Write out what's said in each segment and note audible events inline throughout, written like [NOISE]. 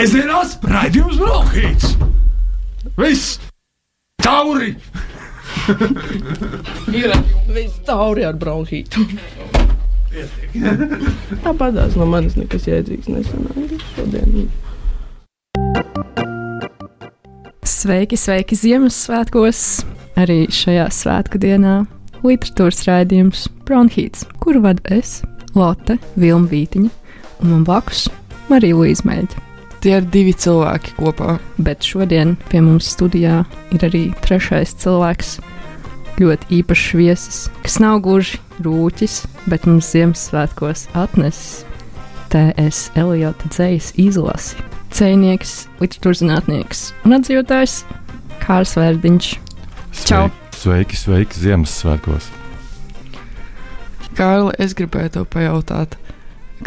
Sēdzienās raidījums Brokhīts! Viss! Tauri! Ir viss tauri ar bronhītu. Tāpat tās no manis nekas jēdzīgs nesanāca šodien. Sveiki, sveiki Ziemassvētkos! Arī šajā svētku dienā literatūras raidījums Bronhīts, kuru vadu es, Lotte Vilma Vītiņa, un man blakus Marija Līsmeļa. Tie ir divi cilvēki kopā. Bet šodien pie mums studijā ir arī trešais cilvēks, ļoti īpašs viesis, kas nav gluži rūķis, bet mums Ziemassvētkos atnesis TS Eliota dzējas izlasi. Cēnieks, literatūras zinātnieks un atdzīvotājs Kārs Vērdiņš. Čau! Sveiki, sveiki, sveiki Ziemassvētkos! Kārli, es gribēju te pajautāt,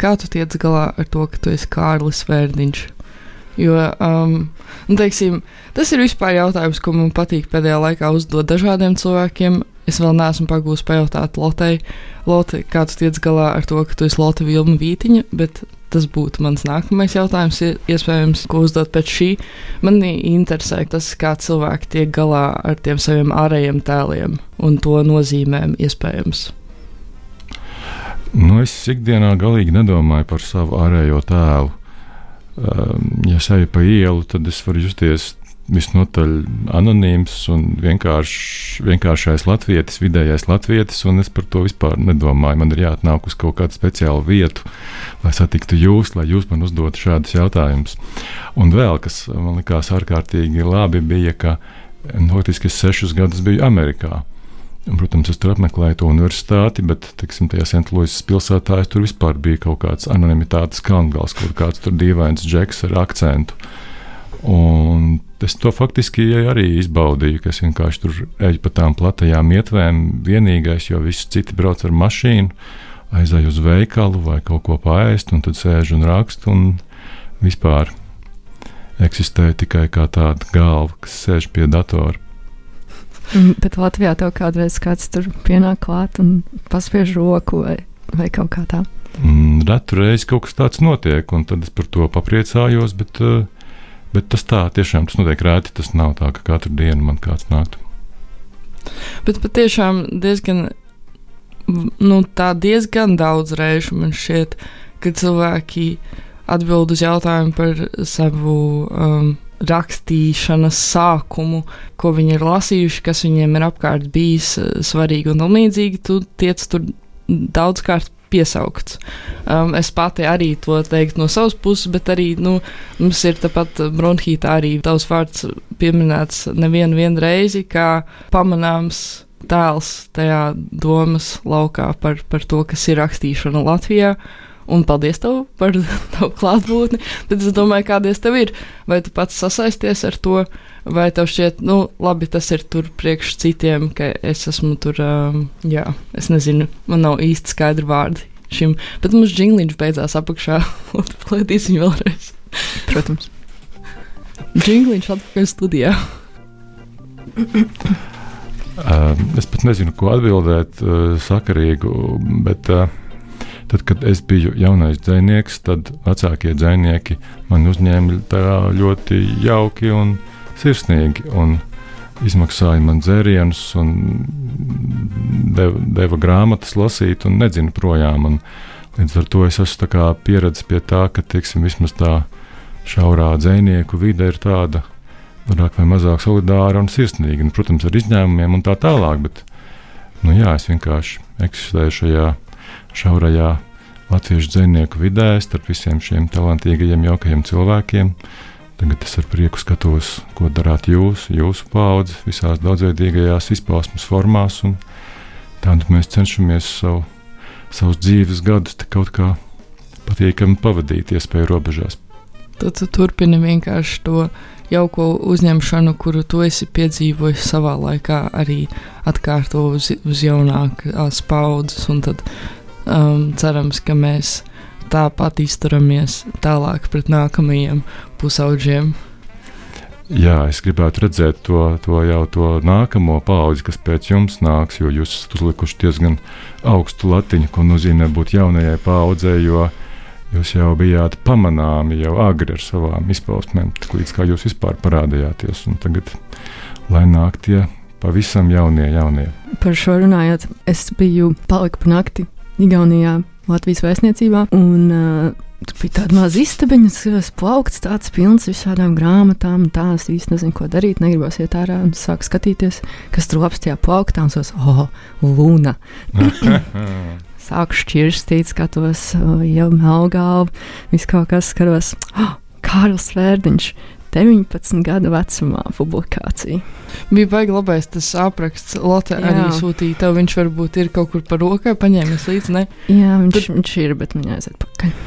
kā tu tiec galā ar to, ka tu esi Kārlis Vērdiņš? Jo, um, nu, teiksim, tas ir vispār jautājums, ko man patīk pēdējā laikā uzdot dažādiem cilvēkiem. Es vēl neesmu pagūs pajautāt Lotei, Lote, kā tu tiec galā ar to, ka tu esi Lotte Vilma Vītiņa, bet tas būtu mans nākamais jautājums, iespējams, ko uzdot pēc šī. Manī interesē tas, kā cilvēki tiek galā ar tiem saviem ārējiem tēliem un to nozīmēm iespējams. Nu, es ikdienā galīgi nedomāju par savu ārējo tēlu. Um, ja es eju pa ielu, tad es varu justies visnotaļ anonīms un vienkārš, vienkāršais latvietis, vidējais latvietis, un es par to vispār nedomāju. Man ir jāatnāk uz kaut kādu speciālu vietu, lai satiktu jūs, lai jūs man uzdotu šādus jautājumus. Un vēl kas man likās ārkārtīgi labi, bija, ka notiski es sešus gadus biju Amerikā. Protams, es tur apmeklēju to universitāti, bet, teiksim, tajā Sentlūisas pilsētā tur vispār bija kaut kāds anonimitātes kalngals, kur kāds tur dīvains džeks ar akcentu. Un es to faktiski arī izbaudīju, ka es vienkārši tur eju pa tām platajām ietvēm, vienīgais, jo visi citi brauc ar mašīnu, aizēju uz veikalu vai kaut ko pāriest, un tad sēžu un rakstu, un vispār eksistēja tikai kā tāda galva, kas sēž pie datora. Mm, bet Latvijā tev kādreiz kāds tur pienāk klāt un paspiež roku vai, vai kaut kā tā. Mm, retu reizi kaut kas tāds notiek, un tad es par to papriecājos, bet, eh, bet tas tā tiešām tas notiek rēti. Tas nav tā, ka katru dienu man kāds nāktu. Bet patiešām diezgan, nu, tā diezgan daudz reižu man šķiet, ka cilvēki atbild uz jautājumu par savu um, rakstīšanas sākumu, ko viņi ir lasījuši, kas viņiem ir apkārt bijis eh, svarīgi un līdzīgi, tu tiec tur daudzkārt piesaukts. Um, es pati arī to teiktu no savas puses, bet arī nu, mums ir tāpat bronhītā arī tavs vārds pieminēts nevienu reizi, kā pamanāms tēls tajā domas laukā par, par to, kas ir rakstīšana Latvijā. Un paldies tev par [LAUGHS] tavu klātbūtni. Tad es domāju, kādies tev ir. Vai tu pats sasaisties ar to, vai tev šķiet, nu, labi, tas ir tur priekš citiem, ka es esmu tur, um, jā, es nezinu, man nav īsti skaidri vārdi šim. Bet mums jingliņš beidzās apakšā. [LAUGHS] Plētīsim vēlreiz. Protams. Jingliņš atpakaļ studijā. Uh, [COUGHS] es pat nezinu, ko atbildēt uh, sakarīgu, bet uh, Tad, kad es biju jaunais dzinieks, tad vecākie dzinieki man uzņēma ļoti jauki un sirsnīgi. Un izmaksāja man dzērienus, un deva, deva grāmatas lasīt, un nedzinu projām. Un līdz ar to es esmu pieredzējis pie tā, ka teiksim, vismaz tā šaurā dzinieku vide ir tāda vairāk vai mazāk solidāra un sirsnīga. Un, protams, ar izņēmumiem un tā tālāk. Bet, nu, jā, es vienkārši eksistēju šajā šaurajā latviešu dzinieku vidē, starp visiem šiem talantīgajiem, jaukajiem cilvēkiem. Tagad es ar prieku skatos, ko darāt jūs, jūsu paudze, visās daudzveidīgajās izpausmes formās. Tādu mēs cenšamies savu, savus dzīves gadus kaut kā patīkami pavadīt, iespēju robežās. Tad tu turpini vienkārši to jauko uzņemšanu, kuru tu esi piedzīvojis savā laikā, arī atkārto uz, uz jaunākās paudzes. Tad um, cerams, ka mēs tāpat izturamies tālāk pret nākamajiem pusaudžiem. Jā, es gribētu redzēt to, to jau to nākamo paudzi, kas pēc jums nāks, jo jūs esat uzlikuši diezgan augstu latiņu, ko nozīmē būt jaunajai paudzei. Jo, Jūs jau bijāt pamanāmi jau agri ar savām izpausmēm, līdz kā jūs vispār parādījāties. Tagad, lai nāk tie pavisam jaunie, jaunie. Par šo runājot, es biju paliku pa nakti Igaunijā, Latvijas vēstniecībā. Un, uh, Tur bija tāda maza istabiņa, kas plaukts, tāds pilns visādām grāmatām. Tā es īsti nezinu, ko darīt. Negribos iet ārā un sākt skatīties, kas tur labs tajā plauktā. Un es oh, Luna! [LAUGHS] Sāku šķirstīt, skatos, jau melngālu, viss kaut kas skaros. Oh, Kārls Vērdiņš! 19 gadu vecumā publikācija. Bija baigi labais tas apraksts. Lotte arī sūtīja tev. Viņš varbūt ir kaut kur par rokai paņēmis līdzi. Ne? Jā, viņš, Tur... viņš ir, bet man jāaiziet pakaļ.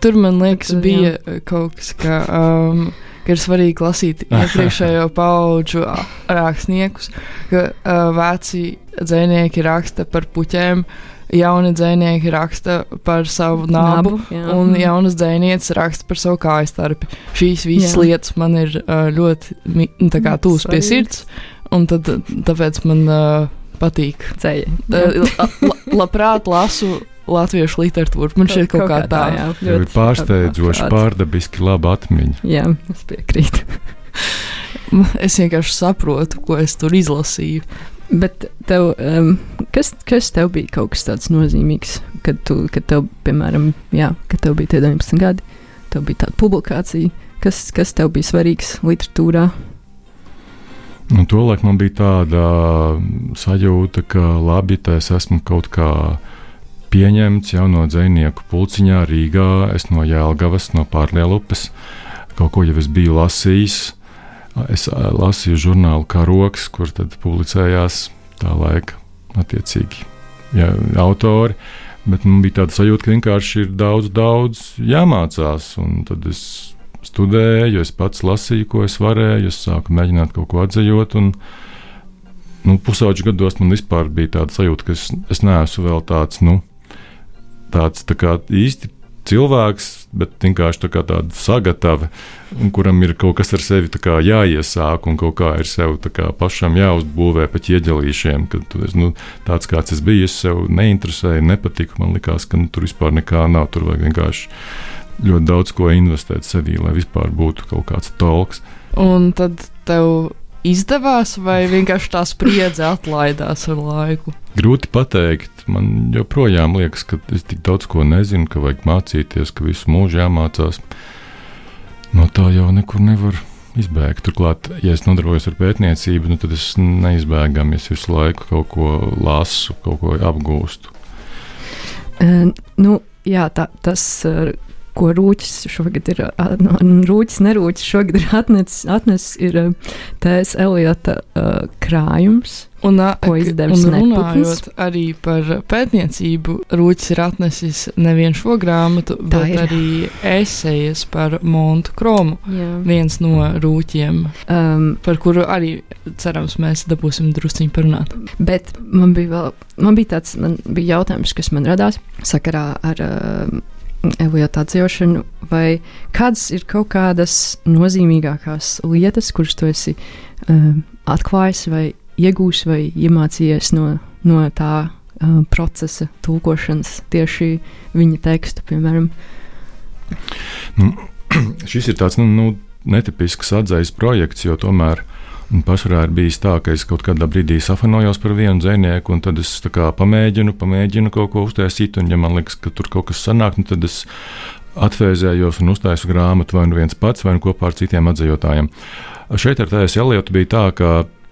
Tur man liekas, Tur, bija jā. kaut kas, ka, um, ka ir svarīgi lasīt [LAUGHS] iepriekšējo pauģu rakstniekus, ka uh, veci dzinieki raksta par puķiem. Uh, jauni dzinieki raksta par savu nabu, nabu un jaunas dzinieces raksta par savu kājstarpi. Šīs visas jā. lietas man ir ļoti nu, tūs pie sirds, un tad, tāpēc man uh, patīk. Ceļi. La, la, labprāt lasu latviešu literatūru. Man šķiet, kaut, kaut kā tā, tā jā, ļoti pārsteidzoši, pārdabiski laba atmiņa. Jā, es piekrītu. [LAUGHS] es vienkārši saprotu, ko es tur izlasīju. Bet tev, um, kas, kas tev bija kaut kas tāds nozīmīgs, kad, tu, kad tev, piemēram, jā, kad tev bija tie 19 gadi, tev bija tāda publikācija, kas, kas tev bija svarīgs literatūrā? Nu, Tolēk man bija tāda sajūta, ka labi, tā es esmu kaut kā pieņemts jauno dzinieku pulciņā Rīgā, es no Jēlgavas, no Pārlielupes, kaut ko jau es biju lasījis Es lasīju žurnālu Karoks, kur tad publicējās tā laika attiecīgi ja, autori. Bet man bija tāda sajūta, ka vienkārši ir daudz, daudz jāmācās. Un tad es studēju, es pats lasīju, ko es varēju, es sāku mēģināt kaut ko atzīt. Nu, pusauģu gados man vispār bija tāda sajūta, ka es, es neesmu vēl tāds, nu, tāds tā kā īsti cilvēks, bet vienkārši tā tāda sagatava, kuram ir kaut kas ar sevi jāiesāk un kaut kā ir sev kā pašam jāuzbūvē pa ķieģelīšiem. Kad esi nu, tāds, kāds es biju, es sev neinteresēju, nepatika. Man likās, ka nu, tur vispār nekā nav. Tur vajag vienkārši ļoti daudz ko investēt sevī, lai vispār būtu kaut kāds talks. Un tad tev izdevās, vai vienkārši tā spriedze atlaidās ar laiku? Grūti pateikt. Man joprojām liekas, ka es tik daudz ko nezinu, ka vajag mācīties, ka visu mūžu jāmācās. No tā jau nekur nevar izbēgt. Turklāt, ja es nodarbojos ar pētniecību, nu, tad es neizbēgami es visu laiku kaut ko lasu, kaut ko apgūstu. Uh, nu, jā, tā, tas. Ko rūķis šogad ir, nu, rūķis, nerūķis šogad ir atnesis, atnesis ir T.S. Eliota uh, krājums. Un, ko izdevis un runājot arī par pētniecību, Rūķis ir atnesis nevienu šo grāmatu, Tā bet ir. arī esejas par Montu Kromu. Jā. Viens no rūķiem, um, par kuru arī cerams mēs dabūsim drusciņu parunāt. Bet man bija vēl, man bija tāds, man bija jautājums, kas man radās sakarā ar. Uh, Elijota atzīšanu, vai kādas ir kaut kādas nozīmīgākās lietas, kuras tu esi uh, atklājis, vai iegūsi, vai iemācījies no, no tā uh, procesa, tulkošanas, tieši viņa tekstu, piemēram? Nu, [CLEARS THROAT] šis ir tāds nu, nu, netipisks atzīves projekts, jo tomēr Un pašā ir bijis tā, ka es kaut kādā brīdī safanojos par vienu dzinieku, un tad es kā, pamēģinu, pamēģinu kaut ko uztaisīt. Un, ja man liekas, ka tur kaut kas sanāk, nu, tad es atvēzējos un uztaisu grāmatu vai nu viens pats, vai nu kopā ar citiem atzījotājiem. Šeit ar tēs Eliotu bija tā, ka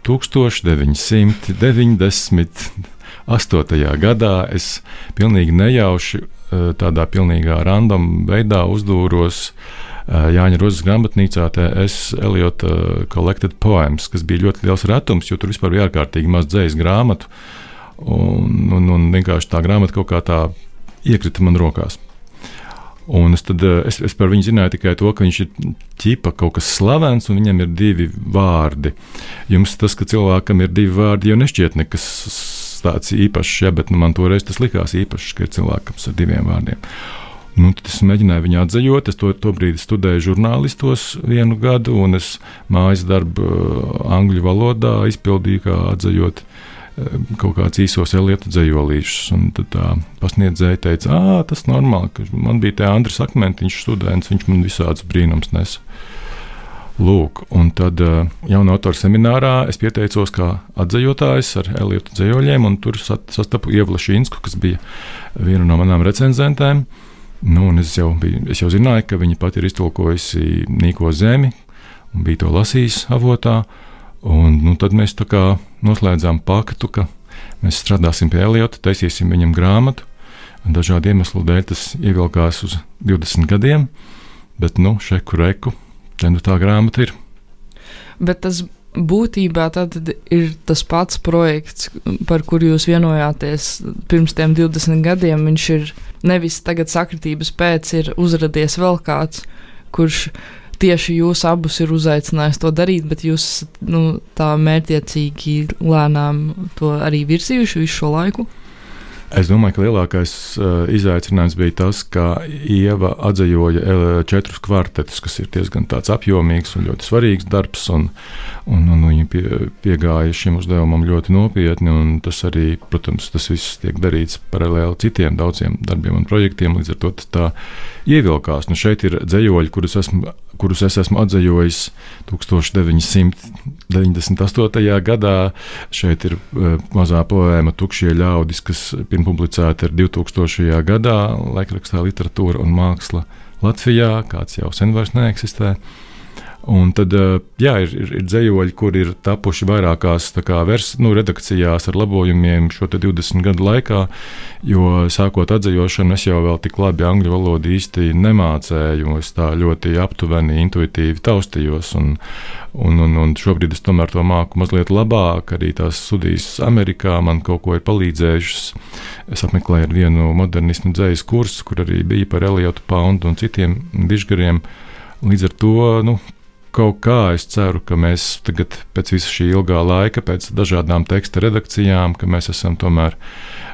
1998. gadā es pilnīgi nejauši eh, tādā pilnīgā random veidā uzdūros uh, Jāņa Rozes grāmatnīcā TS Eliota eh, Collected Poems, kas bija ļoti liels retums, jo tur vispār bija ārkārtīgi maz dzējas grāmatu. Un, un, un vienkārši tā grāmata kaut kā tā iekrita man rokās. Un es, tad, eh, es, es par viņu zināju tikai to, ka viņš ir ķipa kaut kas slavens, un viņam ir divi vārdi. Jums tas, ka cilvēkam ir divi vārdi, jau nešķiet nekas tāds īpašs, ja, bet nu, man toreiz tas likās īpašs, ka ir cilvēkam ar diviem vārdiem. Nu, es mēģināju viņu atzīt. Es to, to brīdi studēju žurnālistos vienu gadu, un es mājas darbu uh, angļu valodā izpildīju kā atzīt kaut kāds īsos elietu dzējolīšus. Tad tā pasniedzēja teica, ah, tas ir normāli, ka man bija te Andris Akmentiņš students, viņš man visādus brīnums nesa. Lūk, un tad uh, jaunā autora seminārā es pieteicos kā atzējotājs ar Elītu dzējoļiem, un tur sastapu Ievu Lašīnsku, kas bija viena no manām recenzentēm. Nu, es, jau biju, es jau zināju, ka viņa pati ir iztulkojusi Nīko zemi un bija to lasījis avotā. Un, nu, tad mēs noslēdzām paktu, ka mēs strādāsim pie Eliota, taisīsim viņam grāmatu. Dažādu iemeslu dēļ tas ievilkās uz 20 gadiem, bet nu, šeku reku, te nu tā grāmata ir. Bet tas būtībā ir tas pats projekts, par kuru jūs vienojāties pirms tiem 20 gadiem. Viņš ir nevis tagad sakritības pēc, ir uzradies vēl kāds, kurš tieši jūs abus ir uzaicinājis to darīt, bet jūs nu, tā mērķiecīgi lēnām to arī virsījuši visu šo laiku? Es domāju, ka lielākais uh, izaicinājums bija tas, ka Ieva atzīvoja eh, četrus kvartetus, kas ir diezgan apjomīgs un ļoti svarīgs darbs. Un, un, un viņa pie, piegāja šim uzdevumam ļoti nopietni. Tas arī, protams, tas viss tiek darīts paralēli citiem daudziem darbiem un projektiem. Līdz ar to tā ievilkās. Nu, šeit ir dzējoļi, kurus, esmu, kurus es esmu atzējojis 1900. 98. gadā šeit ir e, mazā poēma Tukšie ļaudis, kas pirmpublicēta ir 2000. gadā laikrakstā Literatūra un māksla Latvijā, kāds jau sen vairs neeksistē. Un tad eh, jā, ir, ir, ir dzējoļi, kur ir tapuši vairākās kā, vers, nu, redakcijās ar labojumiem šo 20 gadu laikā. Jo sākot atzējošanu, es jau vēl tik labi angļu valodu īsti nemācēju. Es tā ļoti aptuveni, intuitīvi taustījos. Un, un, un, un šobrīd es tomēr to māku mazliet labāk. Arī tās studijas Amerikā man kaut ko ir palīdzējušas. Es apmeklēju vienu modernismu dzējas kursu, kur arī bija par Eliotu Poundu un citiem dižgariem. Līdz ar to nu, kaut kā es ceru, ka mēs tagad, pēc visa šī ilgā laika, pēc dažādām teksta redakcijām, ka mēs esam tomēr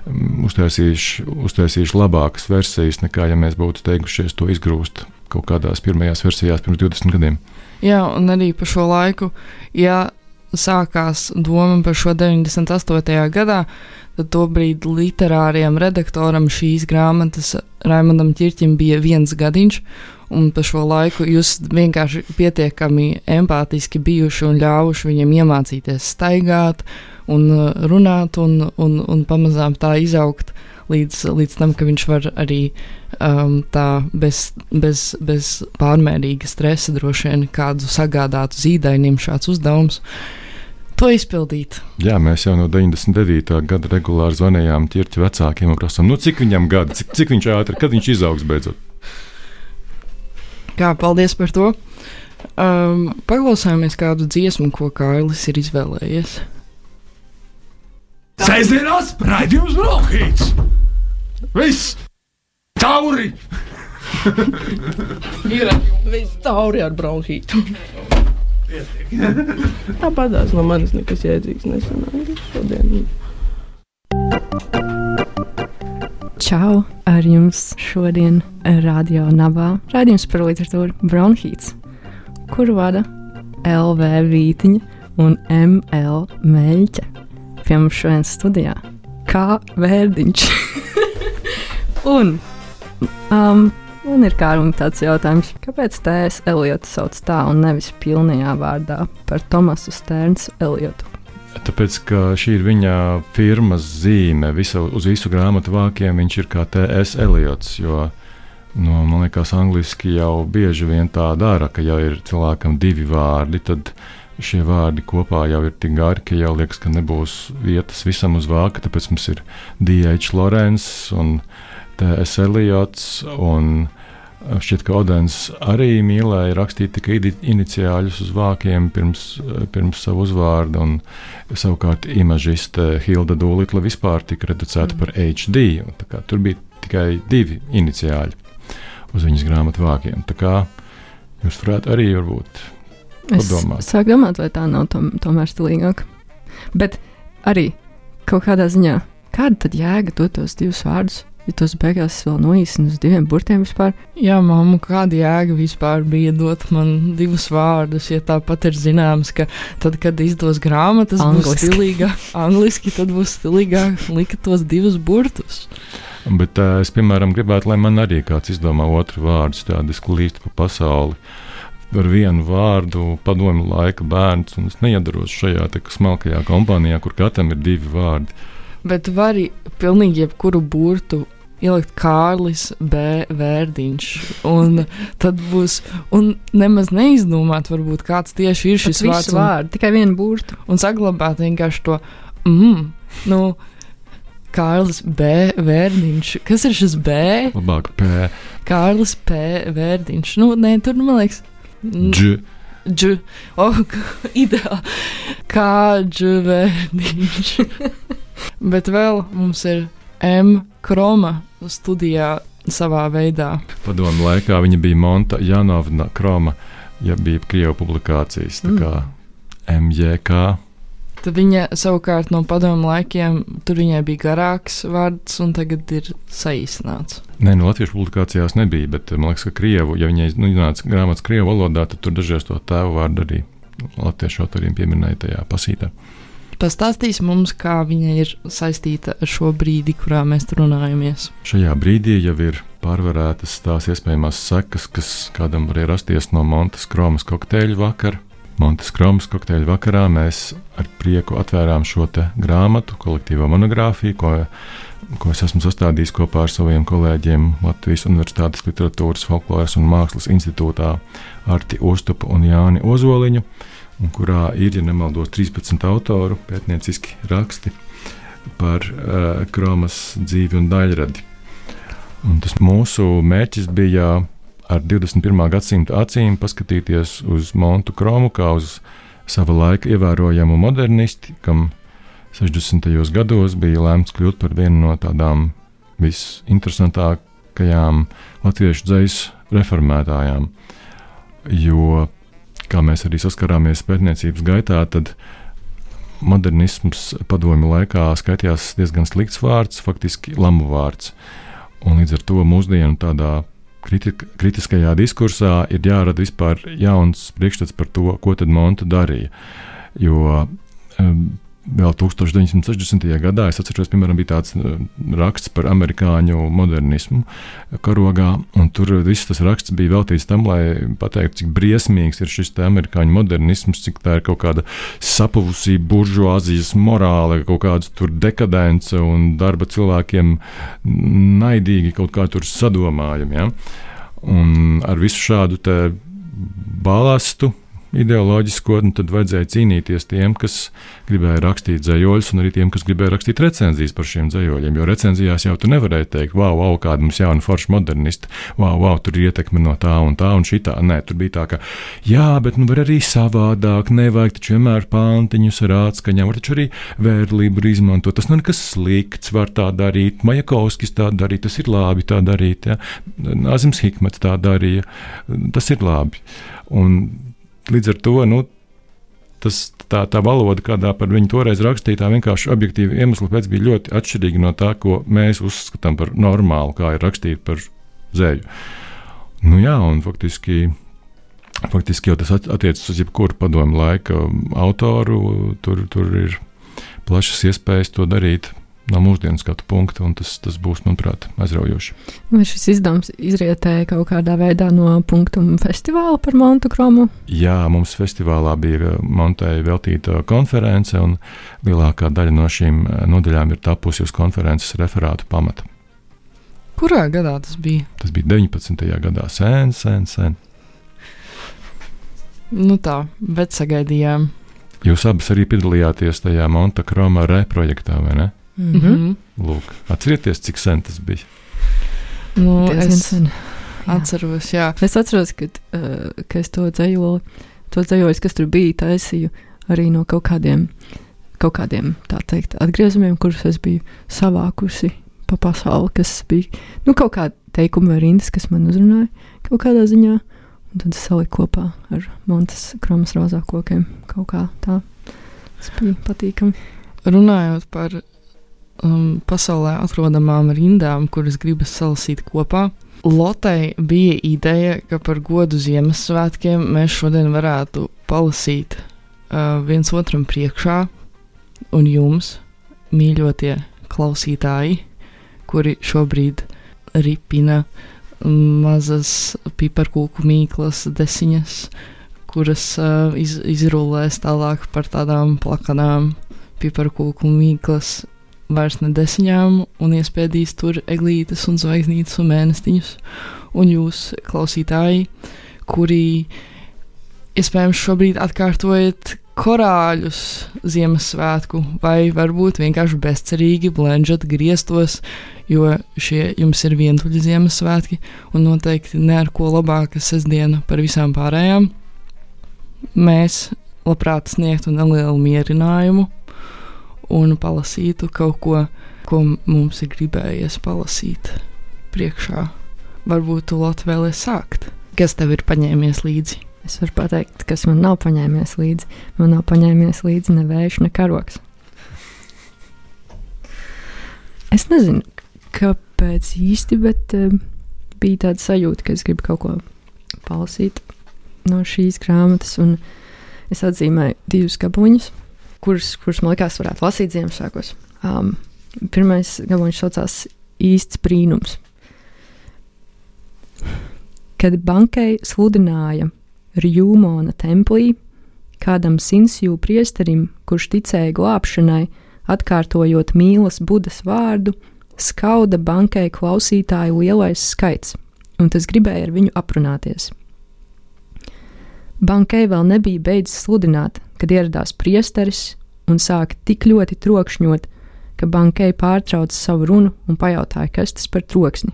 mm, uztaisījuši, uztaisījuši labākas versijas, nekā ja mēs būtu teikušies to izgrūst kaut kādās pirmajās versijās pirms 20 gadiem. Jā, un arī par šo laiku, ja sākās doma par šo 98. gadā, tad tobrīd literāriem redaktoram šīs grāmatas Raimondam Čirķim bija viens gadiņš, un pa šo laiku jūs vienkārši pietiekami empātiski bijuši un ļāvuši viņiem iemācīties staigāt un uh, runāt un, un, un pamazām tā izaugt līdz, līdz tam, ka viņš var arī um, tā bez, bez, bez pārmērīga stresa droši vien kādu sagādātu zīdainim šāds uzdevums. To izpildīt. Jā, mēs jau no 99. gada regulāri zvanījām ķirķa vecākiem un prasām, nu, cik viņam gadi, cik, cik viņš ātri, kad viņš izaugs beidzot. Jā, paldies par to. Um, paklausāmies kādu dziesmu, ko Kārlis ir izvēlējies. Sēžamās raidījums Brokhīts! Viss! Tauri! ir viss tauri ar bronhītu. Tāpat no manis nekas jēdzīgs nesanāca šodien. Čau! Ar jums šodien Radio Nabā raidījums par literatūru Bronhīts, kuru vada LV Vītiņa un ML Meļķa. Pie mums šodien studijā kā vērdiņš. [LAUGHS] un um, man ir kā un tāds jautājums, kāpēc tēs Eliotu sauc tā un nevis pilnajā vārdā par Tomasu Stērnsu Eliotu? Tāpēc, ka šī ir viņa firmas zīme, visa, uz visu grāmatu vākiem viņš ir kā T.S. Eliots. Jo, nu, man liekas, angliski jau bieži vien tā dara, ka ja ir cilvēkam divi vārdi, tad šie vārdi kopā jau ir tik gari, ka jau liekas, ka nebūs vietas visam uz vāka. Tāpēc mums ir D.H. Lorenz un T.S. Eliots. Un, Šķiet, ka Odens arī mīlēja rakstīt tikai iniciāļus uz vākiem pirms, pirms savu uzvārdu, un savukārt imažiste Hilda Dūlitla vispār tika reducēta mm. par HD. Tur bija tikai divi iniciāļi uz viņas grāmatu vākiem. Tā kā jūs varētu arī varbūt padomāt. Es sāku domāt, vai tā nav tom, tomēr stilīgāk. Bet arī kaut kādā ziņā, kāda tad jēga dot tos divus vārdus? Ja tos beigās vēl noīsina uz diviem burtiem vispār. Jā, mamma, kāda jēga vispār bija dot man divus vārdus, ja tāpat ir zināms, ka tad, kad izdos grāmatas, būs Angliski. stilīgāk, [LAUGHS] angliski, tad būs stilīgāk likt tos divus burtus. Bet uh, es, piemēram, gribētu, lai man arī kāds izdomā otru vārdu, tādu es klīstu pa pasauli. Ar vienu vārdu, padomju laika bērns, un es neiedaros šajā smalkajā kompānijā, kur katram ir divi vārdi. Bet var arī pilnīgi jebkuru burtu ielikt Kārlis B. Vērdiņš. Un tad būs, un nemaz neizdomāt, varbūt kāds tieši ir šis vārds. Un, vārds, tikai vienu burtu. un saglabāt vienkārši to mm, nu, Kārlis B. Vērdiņš. Kas ir šis B? Labāk P, Kārlis P. Vērdiņš. Nu, nē, tur, nu, man liekas, mm, Dž, dž. Oh, [LAUGHS] ideāli. Kā džvērdiņš. [LAUGHS] Bet vēl mums ir M. Kroma studijā savā veidā. padomu laikā viņa bija Monta Janovna Kroma, ja bija Krievu publikācijas, tā Mm. kā MJK. Tad viņa savukārt no padomu laikiem, tur viņai bija garāks vārds, un tagad ir saīsināts. Nē, no latviešu publikācijās nebija, bet man liekas, ka krievu, ja viņai nu, nāca grāmatas krievu valodā, tad tur dažreiz to tēvu vārdu arī latviešu autoriem pieminēja tajā pasītā. Pastāstīs mums, kā viņa ir saistīta ar šo brīdi, kurā mēs runājamies. Šajā brīdī jau ir pārvarētas tās iespējamās sekas, kas kādam varēja rasties no Montes Kromas kokteļa vakara. Montes Kromas kokteļa vakarā mēs ar prieku atvērām šo grāmatu, kolektīvo monogrāfiju, ko, ko es esmu sastādījis kopā ar saviem kolēģiem Latvijas Universitātes Literatūras, Folkloras un Mākslas institūtā Arti Ostupu un Jāni Ozoliņu, un kurā ir, ja nemaldos, 13 autoru pētnieciski raksti par uh, Kromas dzīvi un daļradi. Un tas mūsu mērķis bija ar 21. gadsimta acīm paskatīties uz Montu Kromu kā uz sava laika ievērojamu modernisti, kam 60. gados bija lēmts kļūt par vienu no tādām visinteresantākajām latviešu dzīslu reformētājām. Jo, kā mēs arī saskarāmies pētniecības gaitā, tad modernisms padomju laikā skaitījās diezgan slikts vārds, faktiski lamu vārds. Un līdz ar to mūsdienu tādā kritika, kritiskajā diskursā ir jārada vispār jauns priekšstats par to, ko tad Monta darīja. Jo um, vēl 1960. gadā, es atceros, piemēram, bija tāds uh, raksts par amerikāņu modernismu karogā, un tur viss tas raksts bija veltīts tam, lai pateiktu, cik briesmīgs ir šis amerikāņu modernisms, cik tā ir kaut kāda sapuvusī buržuāzijas morāle, kaut kāda tur dekadence un darba cilvēkiem naidīgi kaut kā tur sadomājumi. Ja? Un ar visu šādu balastu ideoloģisko, un tad vajadzēja cīnīties tiem, kas gribēja rakstīt dzējoļus, un arī tiem, kas gribēja rakstīt recenzijas par šiem dzējoļiem. Jo recenzijās jau tu nevarēji teikt, wow, wow kāda mums jauna forša modernista, wow, wow, tur ir ietekme no tā un tā un šitā. Nē, tur bija tā, ka, jā, bet nu var arī savādāk, nevajag taču vienmēr pāntiņus ar atskaņām, var taču arī vērlību izmantot. Tas nav nekas slikts, var tā darīt, Majakovskis tā darīt, tas ir labi tā darīt, ja? Azims Hikmets tā darīja, tas ir labi. Un līdz ar to nu, tas, tā, tā valoda, kādā par viņu toreiz rakstīja, tā vienkārši objektīvi iemesli pēc bija ļoti atšķirīga no tā, ko mēs uzskatām par normālu, kā ir rakstīt par zēju. Nu, jā, un faktiski. Faktiski jau tas attiecas uz jebkuru padomu laika autoru. Tur, tur ir plašas iespējas to darīt no mūsdienu skatu punkta, un tas, tas būs, manuprāt, aizraujoši. Vai šis izdevums izrietēja kaut kādā veidā no punktu festivāla par Montu Kromu? Jā, mums festivālā bija Montei veltīta konference, un lielākā daļa no šīm nodaļām ir tapusi uz konferences referātu pamata. Kurā gadā tas bija? Tas bija 19. gadā, sen, sen, sen. Nu tā, bet sagaidījām. Jūs abas arī piedalījāties tajā Monta Kroma reprojektā, vai ne? Mm -hmm. Lūk, atcerieties, cik sen tas bija. nu, Diezgan es atceros, jā. Es atceros, ka, uh, ka es to dzējoli, to dzējoļus, kas tur bija, taisīju arī no kaut kādiem, kaut kādiem tā teikt, atgriezumiem, kurus es biju savākusi pa pasauli, kas bija, nu, kaut kādi teikumi vai rindas, kas man uzrunāja kaut kādā ziņā, un tad es saliku kopā ar Montes kromas rozā kokiem kaut kā tā. Tas bija patīkami. Runājot par um, pasaulē atrodamām rindām, kuras gribas salasīt kopā. Lotei bija ideja, ka par godu Ziemassvētkiem mēs šodien varētu palasīt uh, viens otram priekšā, un jums, mīļotie klausītāji, kuri šobrīd ripina mazas piparkūku mīklas, desiņas, kuras uh, iz, izrullēs tālāk par tādām plakanām piparkūku mīklas vairs ne desiņām un iespēdīs tur eglītes un zvaigznītes un mēnestiņus. Un jūs, klausītāji, kuri iespējams šobrīd atkārtojat korāļus Ziemassvētku, vai varbūt vienkārši bezcerīgi blenžat griestos, jo šie jums ir vientuļi Ziemassvētki un noteikti ne ar ko labāka sestdiena par visām pārējām. Mēs labprāt sniegtu nelielu mierinājumu un palasītu kaut ko, ko mums ir gribējies palasīt priekšā. Varbūt tu Latvijā vēlēsies sākt. Kas tev ir paņēmies līdzi? Es varu pateikt, kas man nav paņēmies līdzi. Man nav paņēmies līdzi ne vējš, ne karoks. Es nezinu, kāpēc īsti, bet uh, bija tāda sajūta, ka es gribu kaut ko palasīt no šīs grāmatas. Es atzīmēju divus gabaliņus, kurus, kurus man likās, varētu lasīt Ziemassvētkos. Um, pirmais gabaliņš saucās īsts brīnums. Kad bankai sludināja Rjūmona templī, kādam Sinsju priesterim, kurš ticēja glābšanai, atkārtojot mīlas budas vārdu, skauda bankai klausītāju lielais skaits, un tas gribēja ar viņu aprunāties. Bankai vēl nebija beidzis sludināt, kad ieradās priesteris un sāka tik ļoti trokšņot, ka bankai pārtrauca savu runu un pajautāja, kas tas par troksni.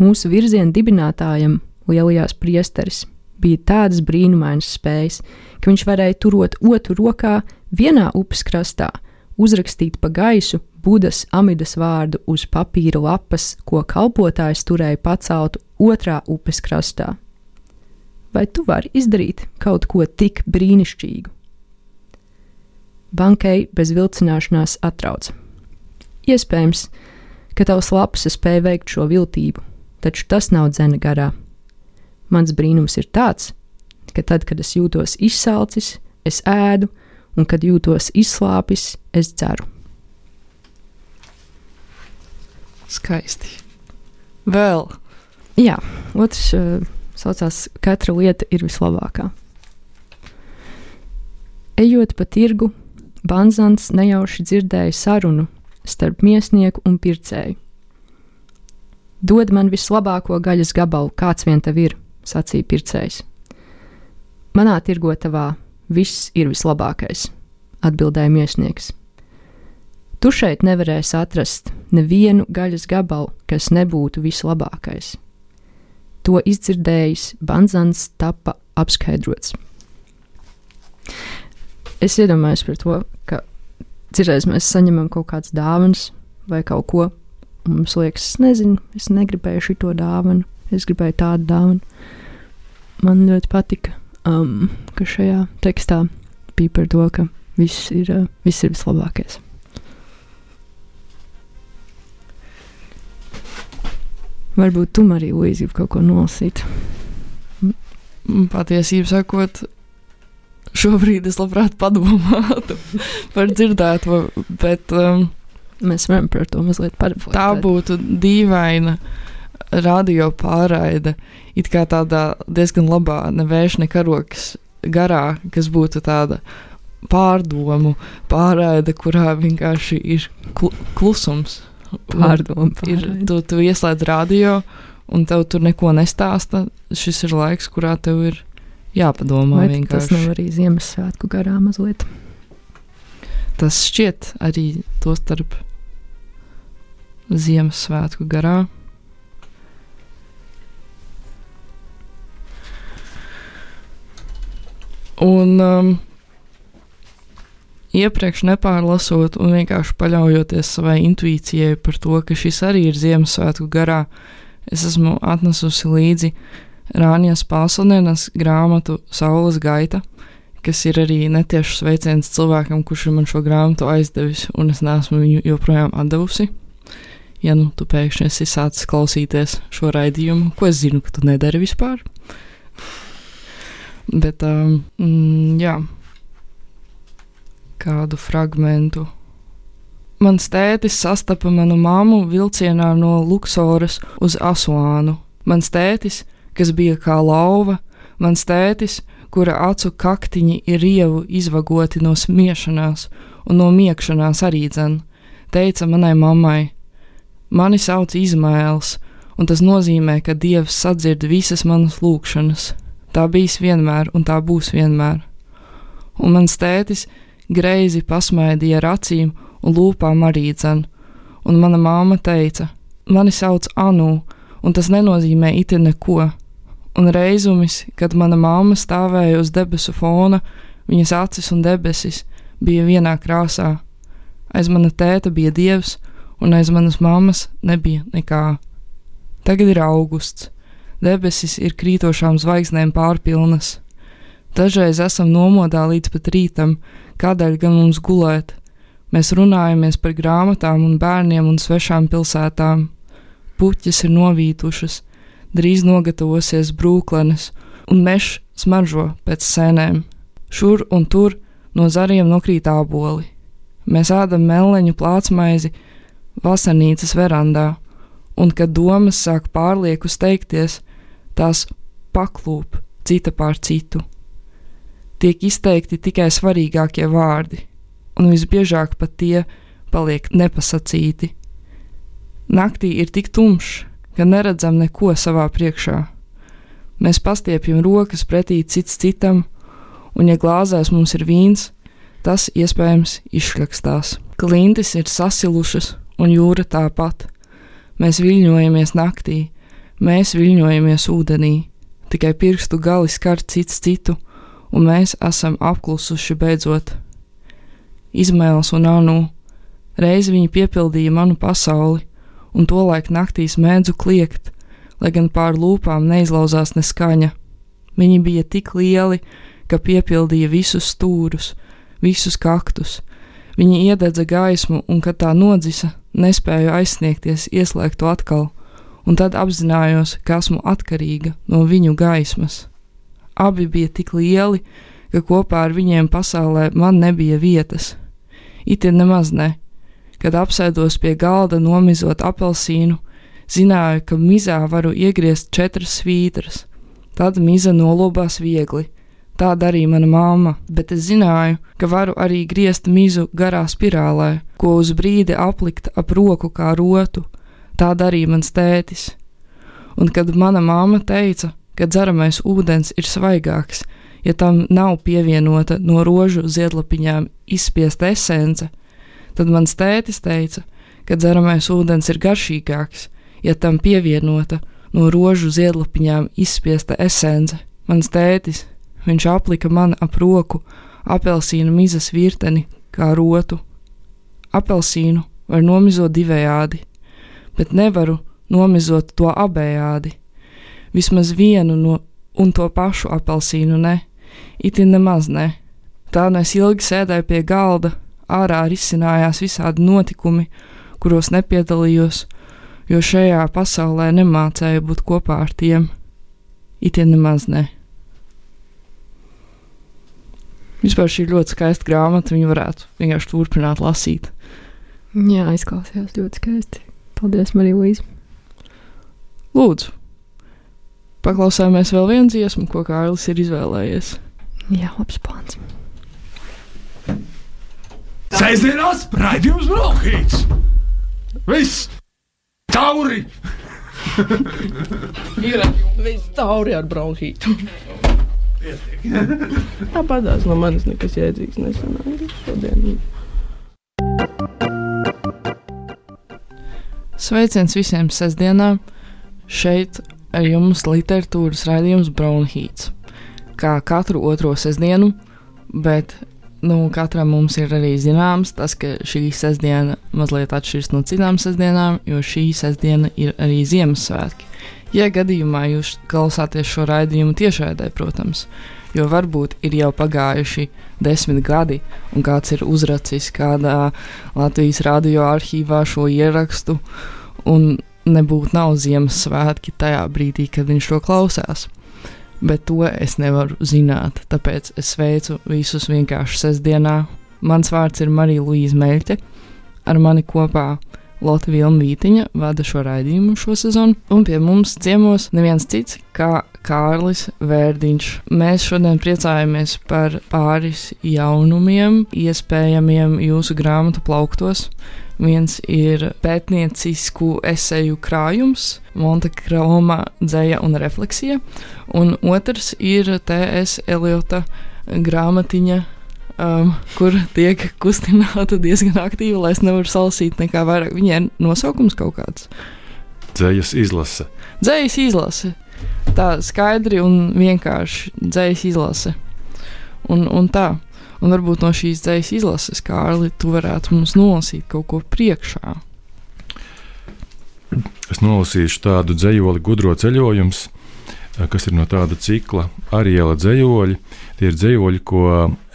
Mūsu virziena dibinātājam, lielajās priesteris, bija tādas brīnumainas spējas, ka viņš varēja turot otru rokā vienā upes krastā, uzrakstīt pa gaisu Budas amidas vārdu uz papīra lapas, ko kalpotājs turēja paceltu otrā upes krastā vai tu vari izdarīt kaut ko tik brīnišķīgu? Bankai bez vilcināšanās atrauc. Iespējams, ka tavs lapas spēja veikt šo viltību, taču tas nav dzene garā. Mans brīnums ir tāds, ka tad, kad es jūtos izsalcis, es ēdu, un kad jūtos izslāpis, es dzeru. Skaisti. Vēl. Jā, otrs. Uh, saucās Katra lieta ir vislabākā. Ejot pa tirgu, Banzants nejauši dzirdēja sarunu starp miesnieku un pircēju. Dod man vislabāko gaļas gabalu, kāds vien tev ir, sacīja pircējs. Manā tirgotavā viss ir vislabākais, atbildēja miesnieks. Tu šeit nevarēsi atrast nevienu gaļas gabalu, kas nebūtu vislabākais. To izdzirdējis, Banzans tapa apskaidrots. Es iedomājos par to, ka citreiz mēs saņemam kaut kādas dāvanas vai kaut ko, un mums liekas, es nezinu, es negribēju šo dāvanu, es gribēju tādu dāvanu. Man ļoti patika, um, ka šajā tekstā bija par to, ka viss ir, uh, viss ir vislabākais. Varbūt tu arī Līdzi kaut ko nolasīt. Patiesībā sakot, šobrīd es labprāt padomātu [LAUGHS] par dzirdēto, bet um, mēs varam par to mazliet parunāt. Tā būtu dīvaina radio pārraide, it kā tādā diezgan labā, nevērš ne karokas garā, kas būtu tāda pārdomu pārraide, kurā vienkārši ir kl klusums [LAUGHS] pārdomu. Ir, tu, tu ieslēdz radio, un tev tur neko nestāsta. Šis ir laiks, kurā tev ir jāpadomā. Vai tas nav arī Ziemassvētku garā mazliet? Tas šķiet arī to starp Ziemassvētku garā. Un um, iepriekš nepārlasot un vienkārši paļaujoties savai intuīcijai par to, ka šis arī ir Ziemassvētku garā, es esmu atnesusi līdzi Rānijas Pālsonienas grāmatu Saules gaita, kas ir arī netiešs sveiciens cilvēkam, kurš ir man šo grāmatu aizdevis, un es neesmu viņu joprojām atdevusi. Ja nu tu pēkšņi esi sācis klausīties šo raidījumu, ko es zinu, ka tu nedari vispār. Bet, um, mm, jā, kādu fragmentu. Mans tētis sastapa manu māmu vilcienā no Luksoras uz Asuānu. Mans tētis, kas bija kā lauva, mans tētis, kura acu kaktiņi ir rievu izvagoti no smiešanās un no miekšanās arī dzen, teica manai mammai: Mani sauc Izmaēls, un tas nozīmē, ka Dievs sadzird visas manas lūgšanas. Tā bijis vienmēr, un tā būs vienmēr. Un mans tētis greizi pasmaidīja ar acīm un lūpām arī dzen, un mana māma teica: Mani sauc Anu, un tas nenozīmē iti neko un reizumis, kad mana mamma stāvēja uz debesu fona, viņas acis un debesis bija vienā krāsā. Aiz mana tēta bija dievs, un aiz manas mammas nebija nekā. Tagad ir augusts, debesis ir krītošām zvaigznēm pārpilnas. Dažreiz esam nomodā līdz pat rītam, kādēļ gan mums gulēt. Mēs runājamies par grāmatām un bērniem un svešām pilsētām. Puķis ir novītušas, drīz nogatavosies brūklenes, un mežs smaržo pēc sēnēm. Šur un tur no zariem nokrīt āboli. Mēs ēdam meleņu plātsmaizi vasarnīcas verandā, un kad domas sāk pārlieku steigties, tās paklūp cita pār citu. Tiek izteikti tikai svarīgākie vārdi, un visbiežāk pat tie paliek nepasacīti. Naktī ir tik tumšs, ka neredzam neko savā priekšā. Mēs pastiepjam rokas pretī cits citam, un, ja glāzēs mums ir vīns, tas iespējams izšļakstās. Klintis ir sasilušas, un jūra tāpat. Mēs viļņojamies naktī, mēs viļņojamies ūdenī, tikai pirkstu gali skar cits citu, un mēs esam apklusuši beidzot. Izmēls un Anu, reiz viņi piepildīja manu pasauli, un tolaik naktīs mēdzu kliegt, lai gan pār lūpām neizlauzās ne skaņa. Viņi bija tik lieli, ka piepildīja visus stūrus, visus kaktus. Viņi iededza gaismu, un, kad tā nodzisa, nespēju aizsniegties, ieslēgt to atkal, un tad apzinājos, ka esmu atkarīga no viņu gaismas. Abi bija tik lieli, ka kopā ar viņiem pasaulē man nebija vietas. Itin nemaz ne, Kad apsēdos pie galda nomizot apelsīnu, zināju, ka mizā varu iegriezt četras svītras. Tad miza nolobās viegli. Tā darīja mana mamma, bet es zināju, ka varu arī griezt mizu garā spirālē, ko uz brīdi aplikt ap roku kā rotu. Tā darīja mans tētis. Un kad mana mamma teica, ka dzeramais ūdens ir svaigāks, ja tam nav pievienota no rožu ziedlapiņām izspiesta esence, Tad mans tētis teica, ka dzeramais ūdens ir garšīgāks, ja tam pievienota no rožu ziedlapiņām izspiesta esence. Mans tētis, viņš aplika man ap roku apelsīnu mizas virteni kā rotu. Apelsīnu var nomizot divējādi, bet nevaru nomizot to abējādi. Vismaz vienu no un to pašu apelsīnu ne, itin nemaz ne. Tā nes ilgi sēdēju pie galda, ārā risinājās visādi notikumi, kuros nepiedalījos, jo šajā pasaulē nemācēju būt kopā ar tiem. Itin nemaz ne. Vispār šī ir ļoti skaista grāmata, viņu varētu vienkārši turpināt lasīt. Jā, izklausījās ļoti skaisti. Paldies, Marija Līza. Lūdzu, paklausāmies vēl vienu dziesmu, ko Kārlis ir izvēlējies. Jā, labs plāns. Sēžamās raidījums Brokhīts. Viss! Tauri! Ir viss tauri ar bronhītu. Tāpat tās no manis nekas jēdzīgs nesanāca šodien. Sveiciens visiem sestdienām! Šeit ar jums literatūras raidījums Brownhīts. Kā katru otro sestdienu, bet nu, katram mums ir arī zināms tas, ka šī sestdiena mazliet atšķiras no citām sestdienām, jo šī sestdiena ir arī Ziemassvētki. Ja gadījumā jūs klausāties šo raidījumu tiešraidē, protams, jo varbūt ir jau pagājuši desmit gadi, un kāds ir uzracis kādā Latvijas radio arhīvā šo ierakstu, un nebūtu nav Ziemassvētki tajā brīdī, kad viņš to klausās. Bet to es nevaru zināt, tāpēc es sveicu visus vienkārši sestdienā. Mans vārds ir Marija Līja Meļķe, ar mani kopā Lotte Vilnvītiņa vada šo raidījumu šo sezonu, un pie mums ciemos neviens cits kā Kārlis Vērdiņš. Mēs šodien priecājamies par pāris jaunumiem, iespējamiem jūsu grāmatu plauktos. Viens ir pētniecisku eseju krājums, Monte Kroma dzēja un refleksija, un otrs ir T.S. Eliota grāmatiņa um, kur tiek kustināta diezgan aktīvi, lai es nevaru salasīt nekā vairāk. Viņai nosaukums kaut kāds. Dzējas izlase. Dzējas izlase. Tā skaidri un vienkārši dzējas izlase. Un, un tā. Un varbūt no šīs dzējas izlases, Kārli, tu varētu mums nolasīt kaut ko priekšā. Es nolasīšu tādu dzējoli, gudro ceļojumu, kas ir no tāda cikla Ariela dzējoļi. Tie ir dzējoļi, ko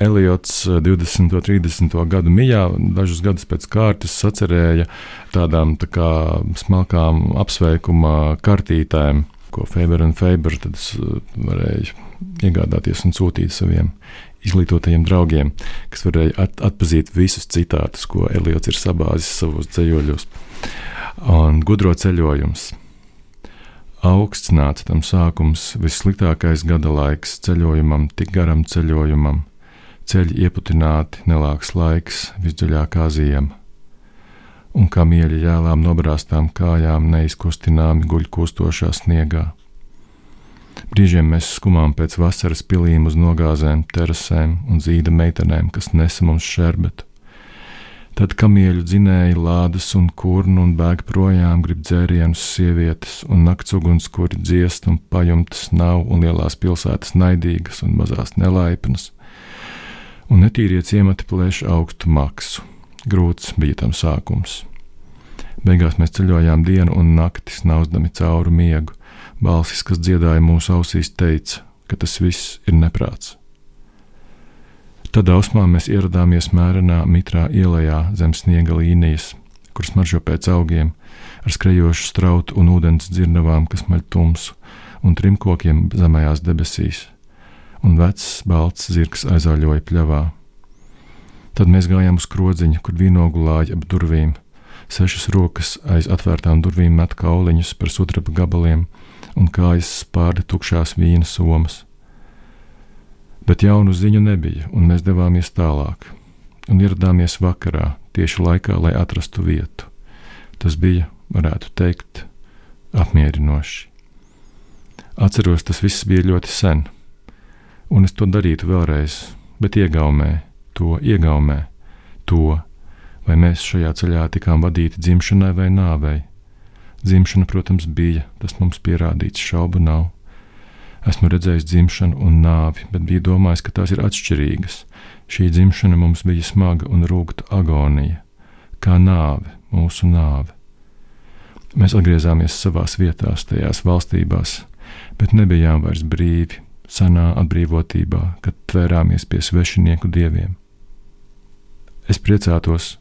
Eliots 20. un 30. gadu mijā, dažus gadus pēc kārtas, sacerēja tādām tā kā smalkām apsveikuma kartītēm, ko Faber un Faber varēja iegādāties un sūtīt saviem izglītotajiem draugiem, kas varēja at atpazīt visus citātus, ko Eliots ir sabāzis savos dzējoļos. Un gudro ceļojums Augsts nāca tam sākums, vissliktākais gada laiks ceļojumam, tik garam ceļojumam, ceļi ieputināti, nelāks laiks, visdziļākā ziema. Un kā mieļi jēlām nobrāztām kājām neizkustināmi guļ kustošā sniegā. Brīžiem mēs skumām pēc vasaras pilīm uz nogāzēm, terasēm un zīda meitenēm, kas nesa mums šerbetu. Tad kamieļu dzinēji lādes un kurnu un bēg projām, grib dzērienus sievietes, un nakts ugunskuri dziest un pajumtas nav, un lielās pilsētas naidīgas un mazās nelaipnas, un netīrie ciemati plēš augstu maksu. Grūts bija tam sākums. Beigās mēs ceļojām dienu un nakti, snauzdami cauri miegu. Balsis, kas dziedāja mūsu ausīs, teica, ka tas viss ir neprāts. Tad ausmā mēs ieradāmies mērenā mitrā ielā zem sniega līnijas, kuras maržo pēc augiem, ar skrejošu strautu un ūdens dzirnavām, kas maļ tumsu, un trim kokiem zemajās debesīs, un vecs balts zirgs aizāļoja pļavā. Tad mēs gājām uz krodziņu, kur vīnogulāja ap durvīm, sešas rokas aiz atvērtām durvīm met kauliņus par sudraba gabaliem, un kājas spārda tukšās vīna somas. Bet jaunu ziņu nebija, un mēs devāmies tālāk. Un ieradāmies vakarā, tieši laikā, lai atrastu vietu. Tas bija, varētu teikt, apmierinoši. Atceros, tas viss bija ļoti sen, un es to darītu vēlreiz, bet iegaumē, to iegaumē, to, vai mēs šajā ceļā tikām vadīti dzimšanai vai nāvei. Dzimšana, protams, bija, tas mums pierādīts, šaubu nav. Esmu redzējis dzimšanu un nāvi, bet biju domājis, ka tās ir atšķirīgas. Šī dzimšana mums bija smaga un rūkta agonija, kā nāve, mūsu nāve. Mēs atgriezāmies savās vietās, tajās valstībās, bet nebijām vairs brīvi, senā atbrīvotībā, kad tvērāmies pie svešinieku dieviem. Es priecātos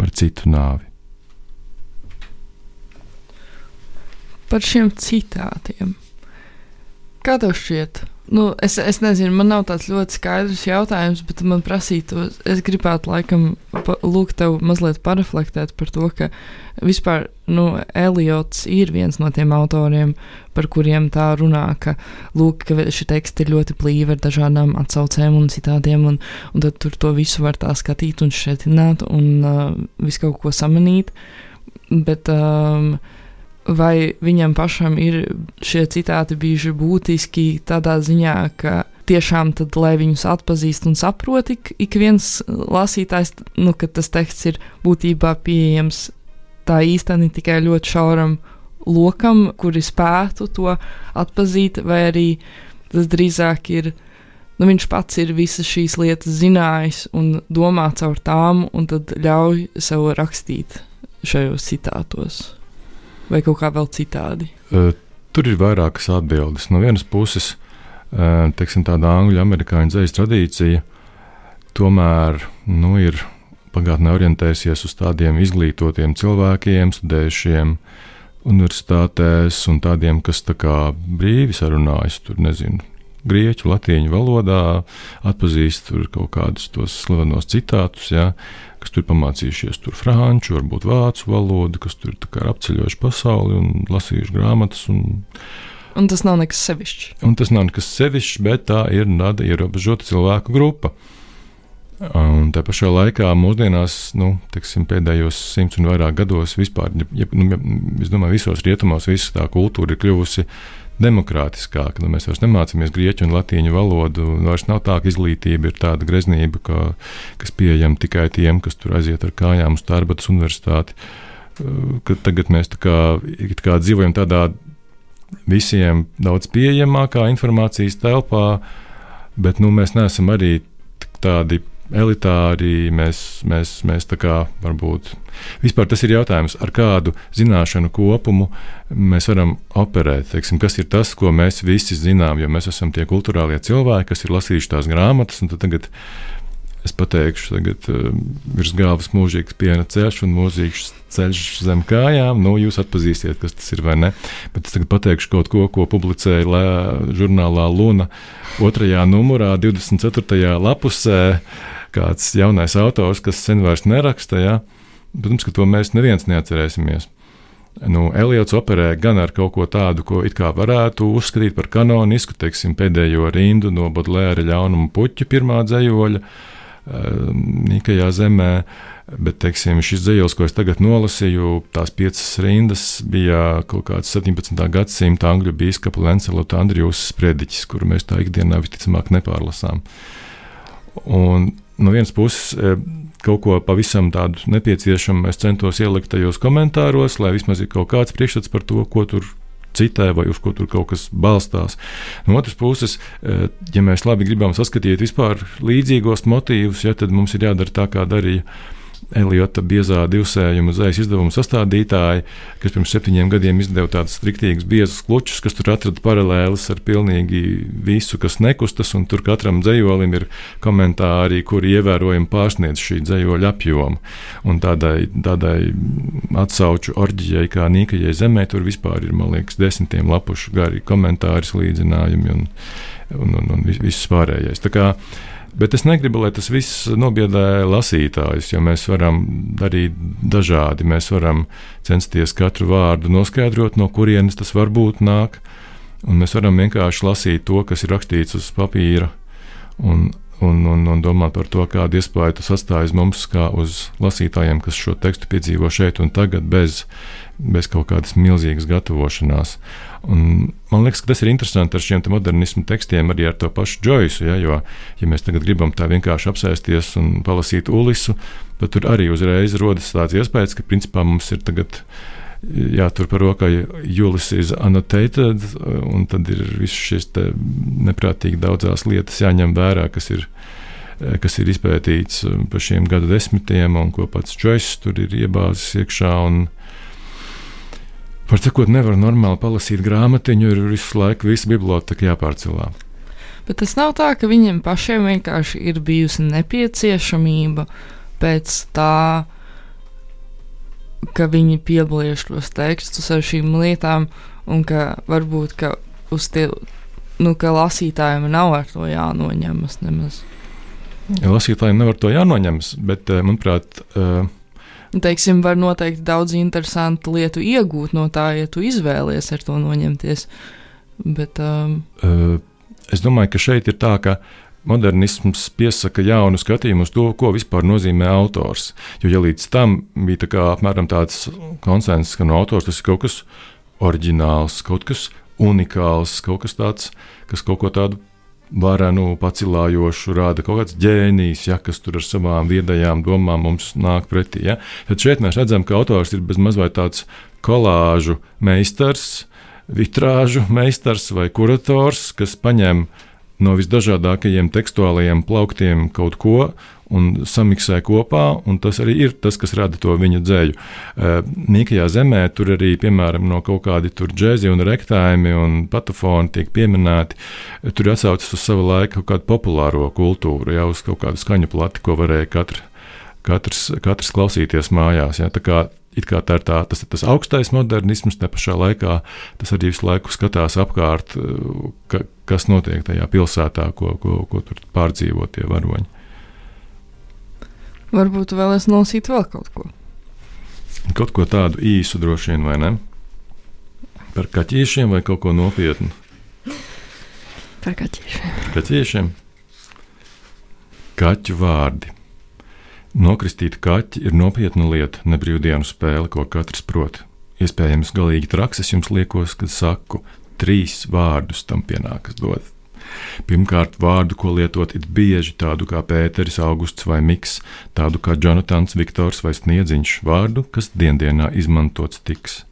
par citu nāvi. Par šiem citātiem Kā tev šķiet? Nu, es, es nezinu, man nav tāds ļoti skaidrs jautājums, bet man prasītu, es gribētu laikam lūgt tev mazliet pareflektēt par to, ka vispār nu, Eliots ir viens no tiem autoriem, par kuriem tā runā, ka, lūk, ka šī teksta ir ļoti plīva ar dažādām atsaucēm un citādiem, un, un tad tur to visu var tā skatīt un šetināt un uh, visu kaut ko samanīt. Bet, um, vai viņam pašam ir šie citāti bijuši būtiski tādā ziņā, ka tiešām tad, lai viņus atpazīst un saprot, ik, ik viens lasītājs, nu, ka tas teksts ir būtībā pieejams tā īstenībā tikai ļoti šauram lokam, kuri spētu to atpazīt, vai arī tas drīzāk ir nu, viņš pats ir visas šīs lietas zinājis un domā caur tām, un tad ļauj sev rakstīt šajos citātos. Vai kaut kā vēl citādi? Uh, tur ir vairākas atbildes. No vienas puses, uh, teiksim, tāda angļu amerikāņu dzīslu tradīcija tomēr nu, ir pagātnē orientējusies uz tādiem izglītotiem cilvēkiem, studējušiem universitātēs un tādiem, kas tā kā brīvi sarunājas, tur nezinu, grieķu, latīņu valodā, atpazīst kaut kādus tos slavenos citātus, ja, kas tur pamācījušies tur franču, varbūt vācu valodu, kas tur ir apceļojuši pasauli un lasījuši grāmatas. Un, Un tas nav nekas sevišķs. Un tas nav nekas sevišķs, bet tā ir tāda ierobežota cilvēku grupa. Un tā pašā laikā mūsdienās, nu, teksim, pēdējos simts un vairāk gados, vispār, ja, nu, es domāju, visos rietumos, visa tā kultūra ir kļuvusi demokrātiskāka. Nu, mēs vairs nemācāmies grieķu un latīņu valodu. Vairs nav tā, ka izglītība ir tāda greznība, ka, kas pieejama tikai tiem, kas tur aiziet ar kājām uz Tārbatas universitāti. Kad tagad mēs tā kā, kā dzīvojam tādā visiem daudz pieejamākā informācijas telpā, bet nu, mēs neesam arī tādi elitāri, mēs, mēs, mēs tā kā varbūt. Vispār tas ir jautājums, ar kādu zināšanu kopumu mēs varam operēt. Teiksim, kas ir tas, ko mēs visi zinām, jo mēs esam tie kultūrālie cilvēki, kas ir lasījuši tās grāmatas, tagad es pateikšu, tagad uh, virs galvas mūžīgs piena ceļš un mūžīgs ceļš zem kājām. Nu, jūs atpazīsiet, kas tas ir vai ne. Bet es tagad pateikšu kaut ko, ko publicēja lē, žurnālā Luna otrajā numurā, 24. lapusē kāds jaunais autors, kas sen vairs neraksta. Ja? Protams, ka to mēs neviens neatcerēsimies. Nu, Eliots operē gan ar kaut ko tādu, ko it kā varētu uzskatīt par kanonisku, teiksim, pēdējo rindu no Bodlēra ļaunuma puķa pirmā dzējoļa, ehm, Nikajā zemē. Bet teiksim, šis dzējos, ko es tagad nolasīju, tās piecas rindas bija kaut kāds 17. gadsimta angļu biskupa Lancelota Andrijus sprediķis, kuru mēs tā ikdienā visticamāk nepārlasām. Un no vienas puses e, kaut ko pavisam tādu nepieciešamu es centos ielikt tajos komentāros, lai vismaz ir kaut kāds priekšstats par to, ko tur citē vai uz ko tur kaut kas balstās. No otras puses, e, ja mēs labi gribam saskatīt vispār līdzīgos motīvus, ja, tad mums ir jādara tā, kā darīja Elijota biezā divsējuma zvaigznes izdevuma sastādītāji, kas pirms septiņiem gadiem izdeva tādus striktīgus biezus klučus, kas tur atrada paralēlis ar pilnīgi visu, kas nekustas, un tur katram dzējolim ir komentāri, kuri ievērojami pārsniedz šī dzējoļa apjomu. Un tādai, tādai atsauču orģijai, kā Nīkajai zemē, tur vispār ir, man liekas, desmitiem lapušu gari komentāri, slīdzinājumi un, un, un, un viss pārējais. Tā kā Bet es negribu, lai tas viss nobiedē lasītājus, jo mēs varam darīt dažādi. Mēs varam censties katru vārdu noskaidrot, no kurienes tas varbūt nāk, un mēs varam vienkārši lasīt to, kas ir rakstīts uz papīra. Un, un, un, un domāt par to, kādu iespēju tas atstāja uz mums, kā uz lasītājiem, kas šo tekstu piedzīvo šeit un tagad, bez, bez kaut kādas milzīgas gatavošanās. Un man liekas, ka tas ir interesanti ar šiem modernismu tekstiem, arī ar to pašu Joyce. Ja, jo, ja mēs tagad gribam tā vienkārši apsēsties un palasīt Ulisu, tad tur arī uzreiz rodas tāds iespējas, ka principā mums ir tagad jātur par rokai Julis is annotated, un tad ir visas šīs neprātīgi daudzās lietas jāņem vērā, kas ir, kas ir izpētīts pa šiem gadu desmitiem, un ko pats Joyce tur ir iebāzis iekšā. Un, Var sakot, nevar normāli palasīt grāmatiņu, ir visu laiku visa biblioteka jāpārcelā. Bet tas nav tā, ka viņiem pašiem vienkārši ir bijusi nepieciešamība pēc tā, ka viņi piebliež tos tekstus ar šīm lietām, un ka varbūt ka uz tie, nu, ka lasītājiem nav ar to jānoņemas nemaz. Lasītājiem nav ar to jānoņemas, bet, eh, manuprāt, uh, teiksim, var noteikti daudz interesantu lietu iegūt no tā, ja tu izvēlies ar to noņemties. Bet, um, uh, es domāju, ka šeit ir tā, ka modernisms piesaka jaunu skatījumu uz to, ko vispār nozīmē autors. Jo ja līdz tam bija tā apmēram tāds konsensus, ka no autors tas ir kaut kas oriģināls, kaut kas unikāls, kaut kas tāds, kas kaut ko tādu varenu, pacilājošu, rāda kaut kāds ģēnijs, ja, kas tur ar savām viedajām domām mums nāk pretī. Ja. Tad šeit mēs redzam, ka autors ir bezmaz vai tāds kolāžu meistars, vitrāžu meistars vai kurators, kas paņem no visdažādākajiem tekstuālajiem plauktiem kaut ko un samiksē kopā, un tas arī ir tas, kas rada to viņa dzēju. Mīkajā zemē tur arī, piemēram, no kaut kādi tur džēzi un rektāmi un patafoni tiek pieminēti. Tur atsaucas uz savu laiku kaut kādu populāro kultūru, jau uz kaut kādu skaņu plati, ko varēja katra katrs, katrs klausīties mājās. Ja? Tā kā, tā ir tā, tas, tas augstais modernisms, te pašā laikā tas arī visu laiku skatās apkārt, ka, kas notiek tajā pilsētā, ko, ko, ko tur pārdzīvo tie varoņi. Varbūt vēlēs nolasīt vēl kaut ko. Kaut ko tādu īsu droši vien, vai ne? Par kaķīšiem vai kaut ko nopietnu? Par kaķīšiem. Par kaķīšiem. Kaķu vārdi. Nokristīt kaķi ir nopietna lieta, ne brīvdienu spēle, ko katrs prot. Iespējams, galīgi traks es jums liekos, kad saku, trīs vārdus tam pienākas dot. Pirmkārt, vārdu, ko lietot it bieži, tādu kā Pēteris, Augusts vai Miks, tādu kā Jonatans, Viktors vai Sniedziņš, vārdu, kas diendienā izmantots tiks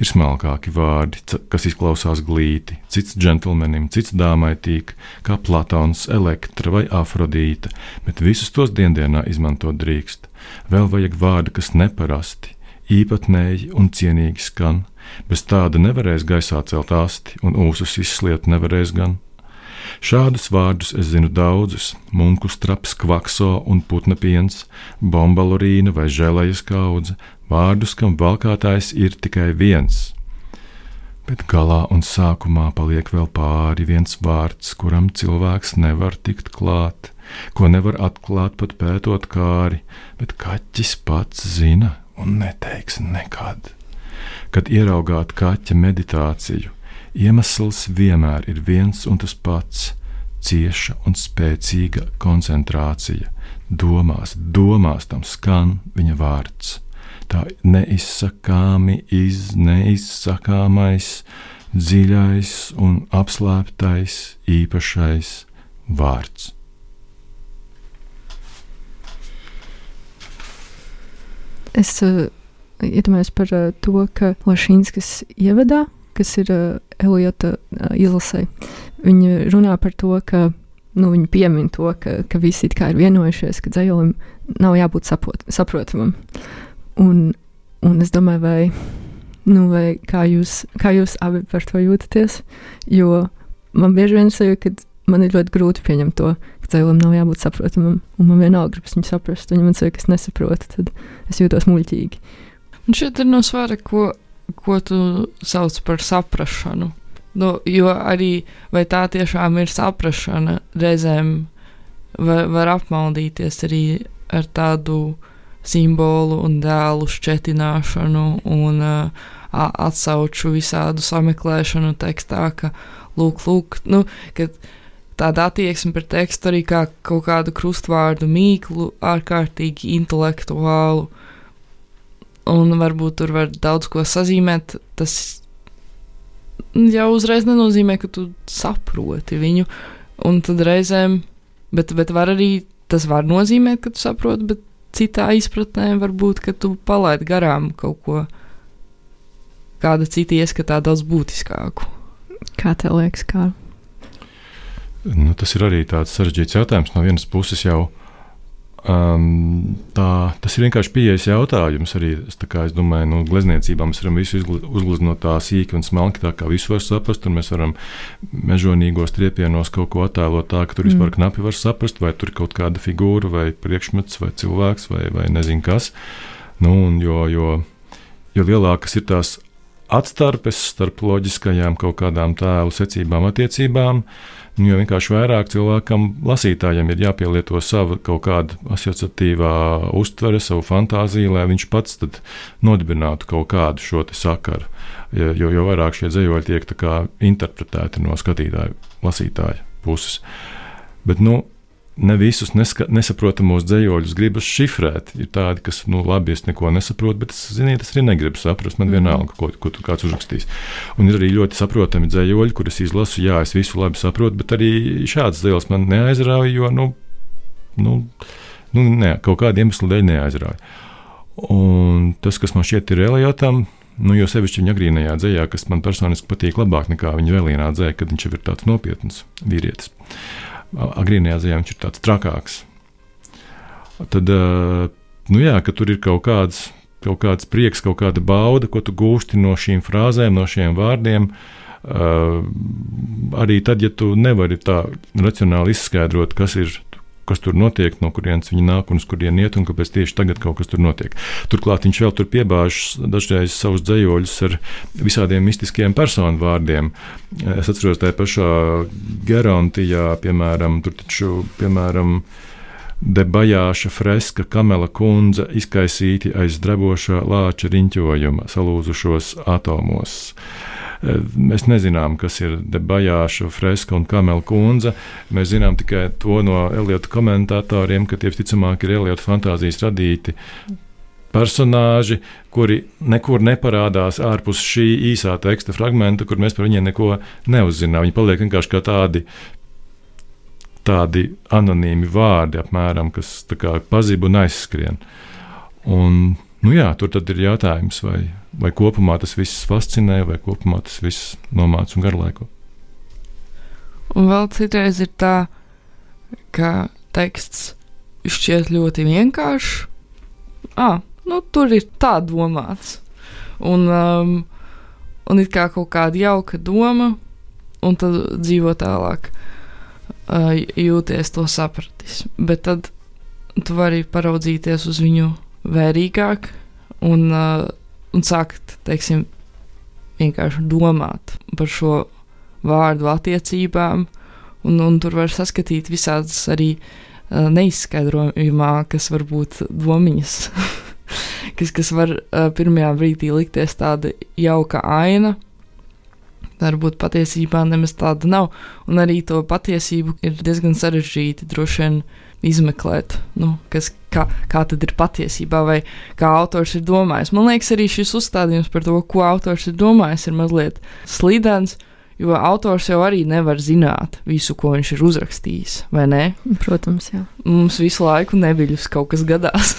ir smalkāki vārdi, kas izklausās glīti, cits džentlmenim, cits dāmai tīk, kā Platons, Elektra vai Afrodīta, bet visus tos diendienā izmantot drīkst. Vēl vajag vārdi, kas neparasti, īpatnēji un cienīgi skan, bez tāda nevarēs gaisā celt asti un ūsus izsliet nevarēs gan. Šādus vārdus es zinu daudzus - munkus traps, kvakso un putna piens, bombalurīna vai žēlējas kaudze, vārdus, kam valkātājs ir tikai viens. Bet galā un sākumā paliek vēl pāri viens vārds, kuram cilvēks nevar tikt klāt, ko nevar atklāt pat pētot kāri, bet kaķis pats zina un neteiks nekad. Kad ieraugāt kaķa meditāciju, iemesls vienmēr ir viens un tas pats - cieša un spēcīga koncentrācija. Domās, domās tam skan viņa vārds tā neizsakāmi, iz, neizsakāmais, dziļais un apslēptais īpašais vārds. Es uh, iedomājos par uh, to, ka Lašīnskas ievadā, kas ir uh, Elijota uh, izlasē, viņa runā par to, ka nu, viņi piemin to, ka, ka visi ir vienojušies, ka dzējolim nav jābūt sapot, saprotamam. Un, un es domāju, vai, nu, vai kā, jūs, kā jūs abi par to jūtaties? Jo man bieži vien ir, ka man ir ļoti grūti pieņemt to, ka cilvēkam nav jābūt saprotamam, un man vienalga gribas viņu saprast. Viņam man saka, ka es nesaprotu, tad es jūtos muļķīgi. Un šeit ir no svara, ko, ko tu sauc par saprašanu. Nu, jo arī tā tiešām ir saprašana, reizēm var, var apmaldīties arī ar tādu simbolu un dēlu šķetināšanu un uh, atsauču visādu sameklēšanu tekstā, ka lūk, lūk, nu, ka tāda attieksme pret tekstu arī kā kaut kādu krustvārdu mīklu, ārkārtīgi intelektuālu, un varbūt tur var daudz ko sazīmēt, tas jau uzreiz nenozīmē, ka tu saproti viņu, un tad reizēm, bet, bet var arī, tas var nozīmēt, ka tu saproti, bet citā izpratnē varbūt, ka tu palaidi garām kaut ko, kāda cita ieskatā daudz būtiskāku. Kā tev liekas, kā? Nu, tas ir arī tāds sarežģīts jautājums. No vienas puses jau Um, tā, tas ir vienkārši pieejas jautājums. Arī, es, kā, es domāju, no nu, glezniecībā mēs varam visu uzgleznot tā sīki un smalki, tā kā visu var saprast. Mēs varam mežonīgos triepienos kaut ko attēlot tā, ka tur vispār mm. knapi var saprast, vai tur ir kaut kāda figūra, vai priekšmets, vai cilvēks, vai, vai nezinu kas. Nu, jo, jo, jo lielākas ir tās atstarpes starp loģiskajām kaut kādām tēlu secībām, attiecībām, uh, jo vienkārši vairāk cilvēkam, lasītājam, ir jāpielieto sava kaut kāda asociatīvā uztvere, savu fantāziju, lai viņš pats nodibinātu kaut kādu šo sakaru. Jo, jo vairāk šie dzējoļi tiek interpretēti no skatītāja, lasītāja puses. Bet, nu, ne visus neska, nesaprotamos dzējoļus gribas šifrēt. Ir tādi, kas, nu, labi, es neko nesaprotu, bet es, ziniet, es arī negribu saprast. Man mm. vienalga, ko, ko tur kāds uzrakstīs. Un ir arī ļoti saprotami dzējoļi, kurus izlasu. Jā, es visu labi saprotu, bet arī šāds dzējols man neaizrauja, jo, nu, nu, nu ne, kaut kāda iemesla dēļ neaizrauja. Un tas, kas man šķiet ir reliģijām, Nu, jo sevišķi viņa agrīnajā dzējā, kas man personiski patīk labāk nekā viņa vēlīnā dzējā, kad viņš jau ir tāds nopietns vīrietis. Agrīnajā dzējā viņš ir tāds trakāks. Tad, nu jā, ka tur ir kaut kāds, kaut kāds prieks, kaut kāda bauda, ko tu gūsti no šīm frāzēm, no šiem vārdiem. Uh, arī tad, ja tu nevari tā racionāli izskaidrot, kas ir kas tur notiek, no kurienes viņi nāk un uz kurien iet, un kāpēc tieši tagad kaut kas tur notiek. Turklāt viņš vēl tur piebāž dažreiz savus dzējoļus ar visādiem mistiskiem personu vārdiem. Es atceros tajā pašā Gerontijā, piemēram, tur taču, piemēram, Debajāša freska Kamela kundze izkaisīti aiz drebošā lāča riņķojuma salūzušos atomos. Uh, Mēs nezinām, kas ir Debajāša freska un Kamela kundze. Mēs zinām tikai to no Eliota komentatoriem, ka tie visticamāk ir Eliota fantāzijas radīti personāži, kuri nekur neparādās ārpus šī īsā teksta fragmenta, kur mēs par viņiem neko neuzzinām. Viņi paliek vienkārši kā tādi. Tādi anonīmi vārdi, apmēram, kas pazīst un aizskrien. Un, nu jā, tur tad ir jautājums, vai vai kopumā tas viss fascinē, vai kopumā tas viss nomāca un garlaiko. Un vēl citreiz ir tā, ka teksts šķiet ļoti vienkāršs. Ah, nu, tur ir tā domāts. Un, um, un it kā kaut kāda jauka doma, un tad dzīvo tālāk. Uh, jūties to sapratis. Bet tad tu vari paraudzīties uz viņu vērīgāk un uh, un sākt, teiksim, vienkārši domāt par šo vārdu attiecībām, un, un tur var saskatīt visādas arī uh, neizskaidrojumā, kas var būt domiņas, [LAUGHS] kas, kas var uh, pirmajā brīdī likties tāda jauka aina. Varbūt patiesībā nemaz tāda nav, un arī to patiesību ir diezgan sarežģīti droši vien izmeklēt, nu, kas, kā, kā tad ir patiesībā, vai kā autors ir domājis. Man liekas, arī šis uzstādījums par to, ko autors ir domājis, ir mazliet slīdens. Jo autors jau arī nevar zināt visu, ko viņš ir uzrakstījis, vai ne? Protams, jā. Mums visu laiku neviļus kaut kas gadās.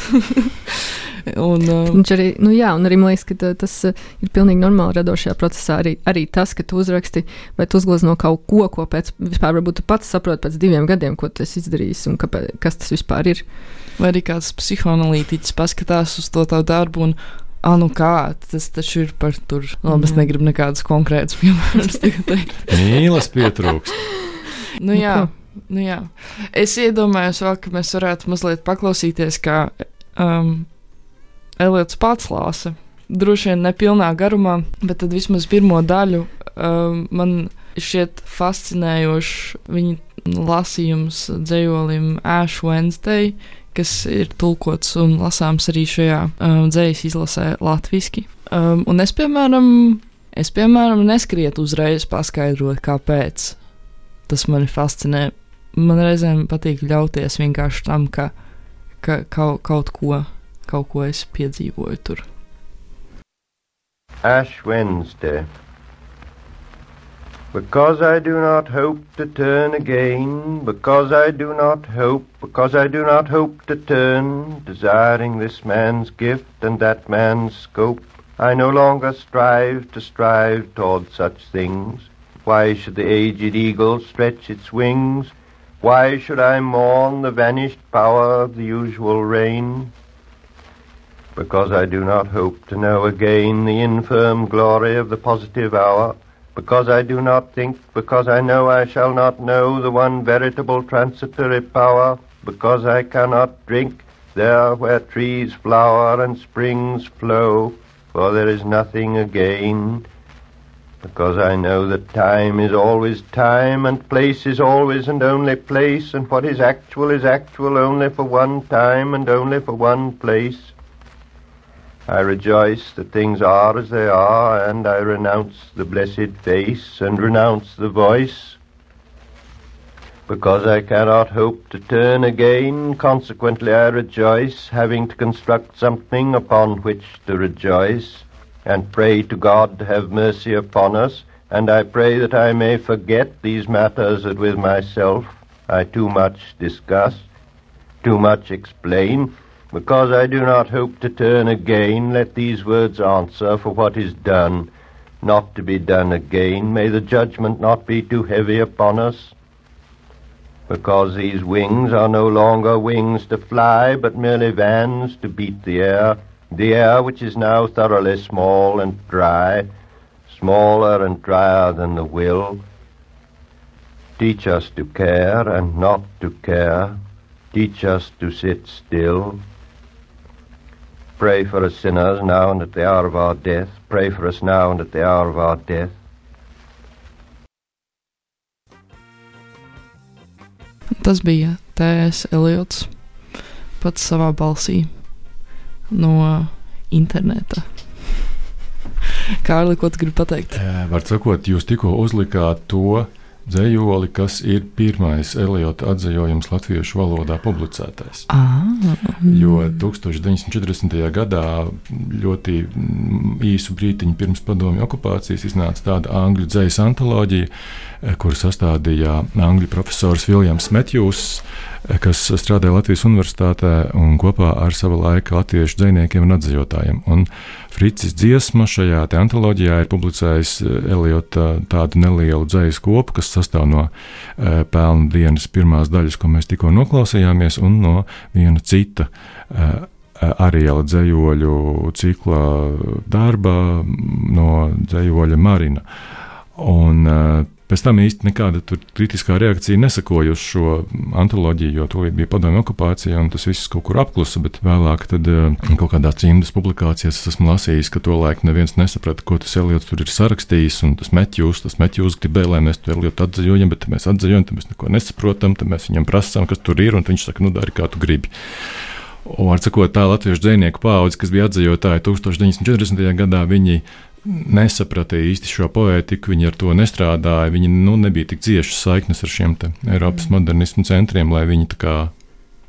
[LAUGHS] Un, uh, Viņš arī, nu jā, un arī man liekas, ka tas uh, ir pilnīgi normāli radošajā procesā. Arī, arī tas, ka tu uzraksti vai tu uzglezno kaut ko, ko pēc vispār varbūt tu pats saproti pēc diviem gadiem, ko tu esi izdarījis un kāpēc, kas tas vispār ir. Vai arī kāds psihoanalītiķis paskatās uz to tavu darbu un Ah, nu kā, tas taču ir par tur. Labi, es negribu nekādus konkrētus [LAUGHS] piemērus teikt. Mīlas pietrūkst. [LAUGHS] nu, jā, nu, jā. Es iedomājos vēl, ka mēs varētu mazliet paklausīties, kā um, Eliots pats lāsa. Droši vien nepilnā garumā, bet tad vismaz pirmo daļu um, man šķiet fascinējoši viņa lasījums dzējolim Ash Wednesday, kas ir tulkots un lasāms arī šajā um, dzējas izlasē latviski. Um, un es, piemēram, es, piemēram, neskrietu uzreiz paskaidrot, kāpēc tas mani fascinē. Man reizēm patīk ļauties vienkārši tam, ka, ka kaut, kaut ko kaut ko es piedzīvoju tur. Ash Wednesday. Because I do not hope to turn again, because I do not hope, because I do not hope to turn, desiring this man's gift and that man's scope, I no longer strive to strive toward such things. Why should the aged eagle stretch its wings? Why should I mourn the vanished power of the usual rain? Because I do not hope to know again the infirm glory of the positive hour, because I do not think, because I know I shall not know the one veritable transitory power, because I cannot drink there where trees flower and springs flow, for there is nothing again. Because I know that time is always time, and place is always and only place, and what is actual is actual only for one time and only for one place. I rejoice that things are as they are, and I renounce the blessed face and renounce the voice. Because I cannot hope to turn again, consequently I rejoice, having to construct something upon which to rejoice, and pray to God to have mercy upon us, and I pray that I may forget these matters that with myself I too much discuss, too much explain, Because I do not hope to turn again, let these words answer for what is done, not to be done again. May the judgment not be too heavy upon us. Because these wings are no longer wings to fly, but merely vans to beat the air, the air which is now thoroughly small and dry, smaller and drier than the will. Teach us to care and not to care. Teach us to sit still. Pray for us sinners now and at the hour of our death. Pray for us now and at the hour of our death. Tas bija T.S. Eliots pats savā balsī no interneta. [LAUGHS] Kārli, ko tu gribi pateikt? Var sakot, jūs tikko uzlikāt to dzējoli, kas ir pirmais Eliota atzējojums latviešu valodā publicētais. Ah, Jo 1940. gadā, ļoti īsu brīdiņu pirms padomju okupācijas, iznāca tāda angļu dzīslu antoloģija, kuru sastādīja angļu profesors Viljams Metjūs, kas strādāja Latvijas Universitātē un kopā ar sava laika latviešu dziniekiem un atzījotājiem. Un Fricis Dziesma šajā antoloģijā ir publicējis eh, Eliota tādu nelielu dzīslu kopu, kas sastāv no eh, pelnu dienas pirmās daļas, ko mēs tikko noklausījāmies, un no viena cita. eh, Ariela dzējoļu cikla darba no dzējoļa Marina. Un, uh, Pēc tam īsti nekāda kritiskā reakcija nesakoja uz šo antoloģiju, jo tūlīt bija padomju okupācija un tas viss kaut kur apklusa. Bet vēlāk, tad, uh, kaut kādā cimdas publikācijās, es esmu lasījis, ka tolaik neviens nesaprata, ko tas Eliots tur ir sarakstījis. Un tas Metjūs, tas Metjūs gribēja, lai mēs to Eliotu atzījām, bet mēs atzījām, tad mēs neko nesaprotam, tad mēs viņam prasām, kas tur ir, un viņš saka, nu, dari kā tu gribi. Un, var sakot, tā latviešu dzinieku paudze, kas bija atzīvotāji 1940. gadā, viņi nesapratīja īsti šo poētiku, viņi ar to nestrādāja. Viņi nu, nebija tik ciešas saiknes ar šiem Eiropas modernismu centriem, lai viņi tā kā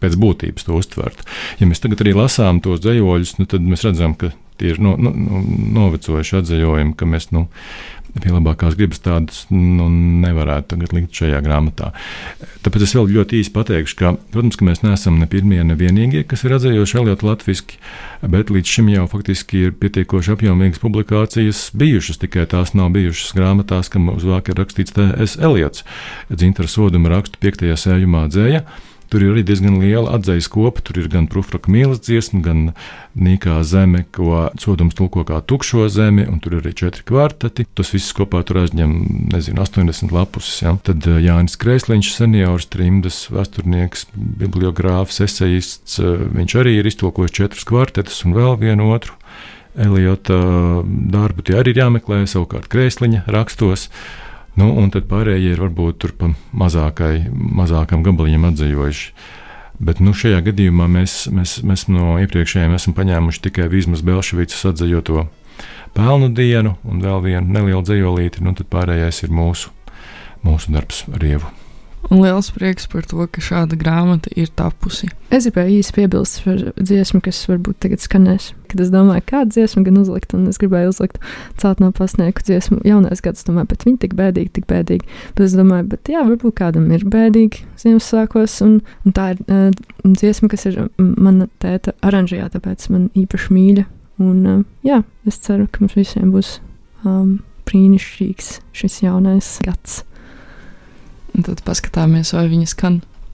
pēc būtības to uztvertu. Ja mēs tagad arī lasām tos dzējoļus, nu, tad mēs redzam, ka tie ir no, no, no, novecojuši atzējojumi, ka mēs nu, pie labākās gribas tādas nu, nevarētu tagad likt šajā grāmatā. Tāpēc es vēl ļoti īsi pateikšu, ka, protams, ka mēs neesam ne pirmie, ne vienīgie, kas ir atzējoši Eliotu latviešu, bet līdz šim jau faktiski ir pietiekoši apjomīgas publikācijas bijušas, tikai tās nav bijušas grāmatās, kam uz vāka ir rakstīts T.S. Eliots. Dzintara soduma rakstu piektajā sējumā dzēja. Tur ir arī diezgan liela atzīves kopa. Tur ir gan Prūfraka mīlestības dziesma, gan Nīkā zeme, ko sodums tulko kā tukšo zemi, un tur ir arī četri kvarteti. Tas viss kopā tur aizņem, nezinu, 80 lapus. Ja? Tad eh, Jānis Kreisliņš, seniors, trimdas vēsturnieks, bibliogrāfs, esejists, eh, viņš arī ir iztulkojis četrus kvartetus un vēl vienu otru. Eliota darbu tie arī ir jāmeklē, savukārt Kreisliņa rakstos. Nu, un tad pārējie ir varbūt tur pa mazākai, mazākam gabaliņam atzīvojuši. Bet nu, šajā gadījumā mēs, mēs, mēs no iepriekšējiem esam paņēmuši tikai Vīsmas Belševicas atzīvoto pelnu dienu un vēl vienu nelielu dzīvolīti, nu tad pārējais ir mūsu, mūsu darbs ar ievu. Un liels prieks par to, ka šāda grāmata ir tapusi. Es gribēju īsi piebilst par dziesmu, kas varbūt tagad skanēs. Kad es domāju, kādu dziesmu gan uzlikt, un es gribēju uzlikt celt no pasnieku dziesmu, jaunais gads, domāju, bet viņi tik bēdīgi, tik bēdīgi. Bet es domāju, bet jā, varbūt kādam ir bēdīgi Ziemassvētkos, un, un tā ir uh, dziesma, kas ir mana tēta oranžajā, tāpēc man īpaši mīļa. Un uh, jā, es ceru, ka mums visiem būs um, brīnišķīgs šis jaunais gads. Un tad paskatāmies, vai viņa skan.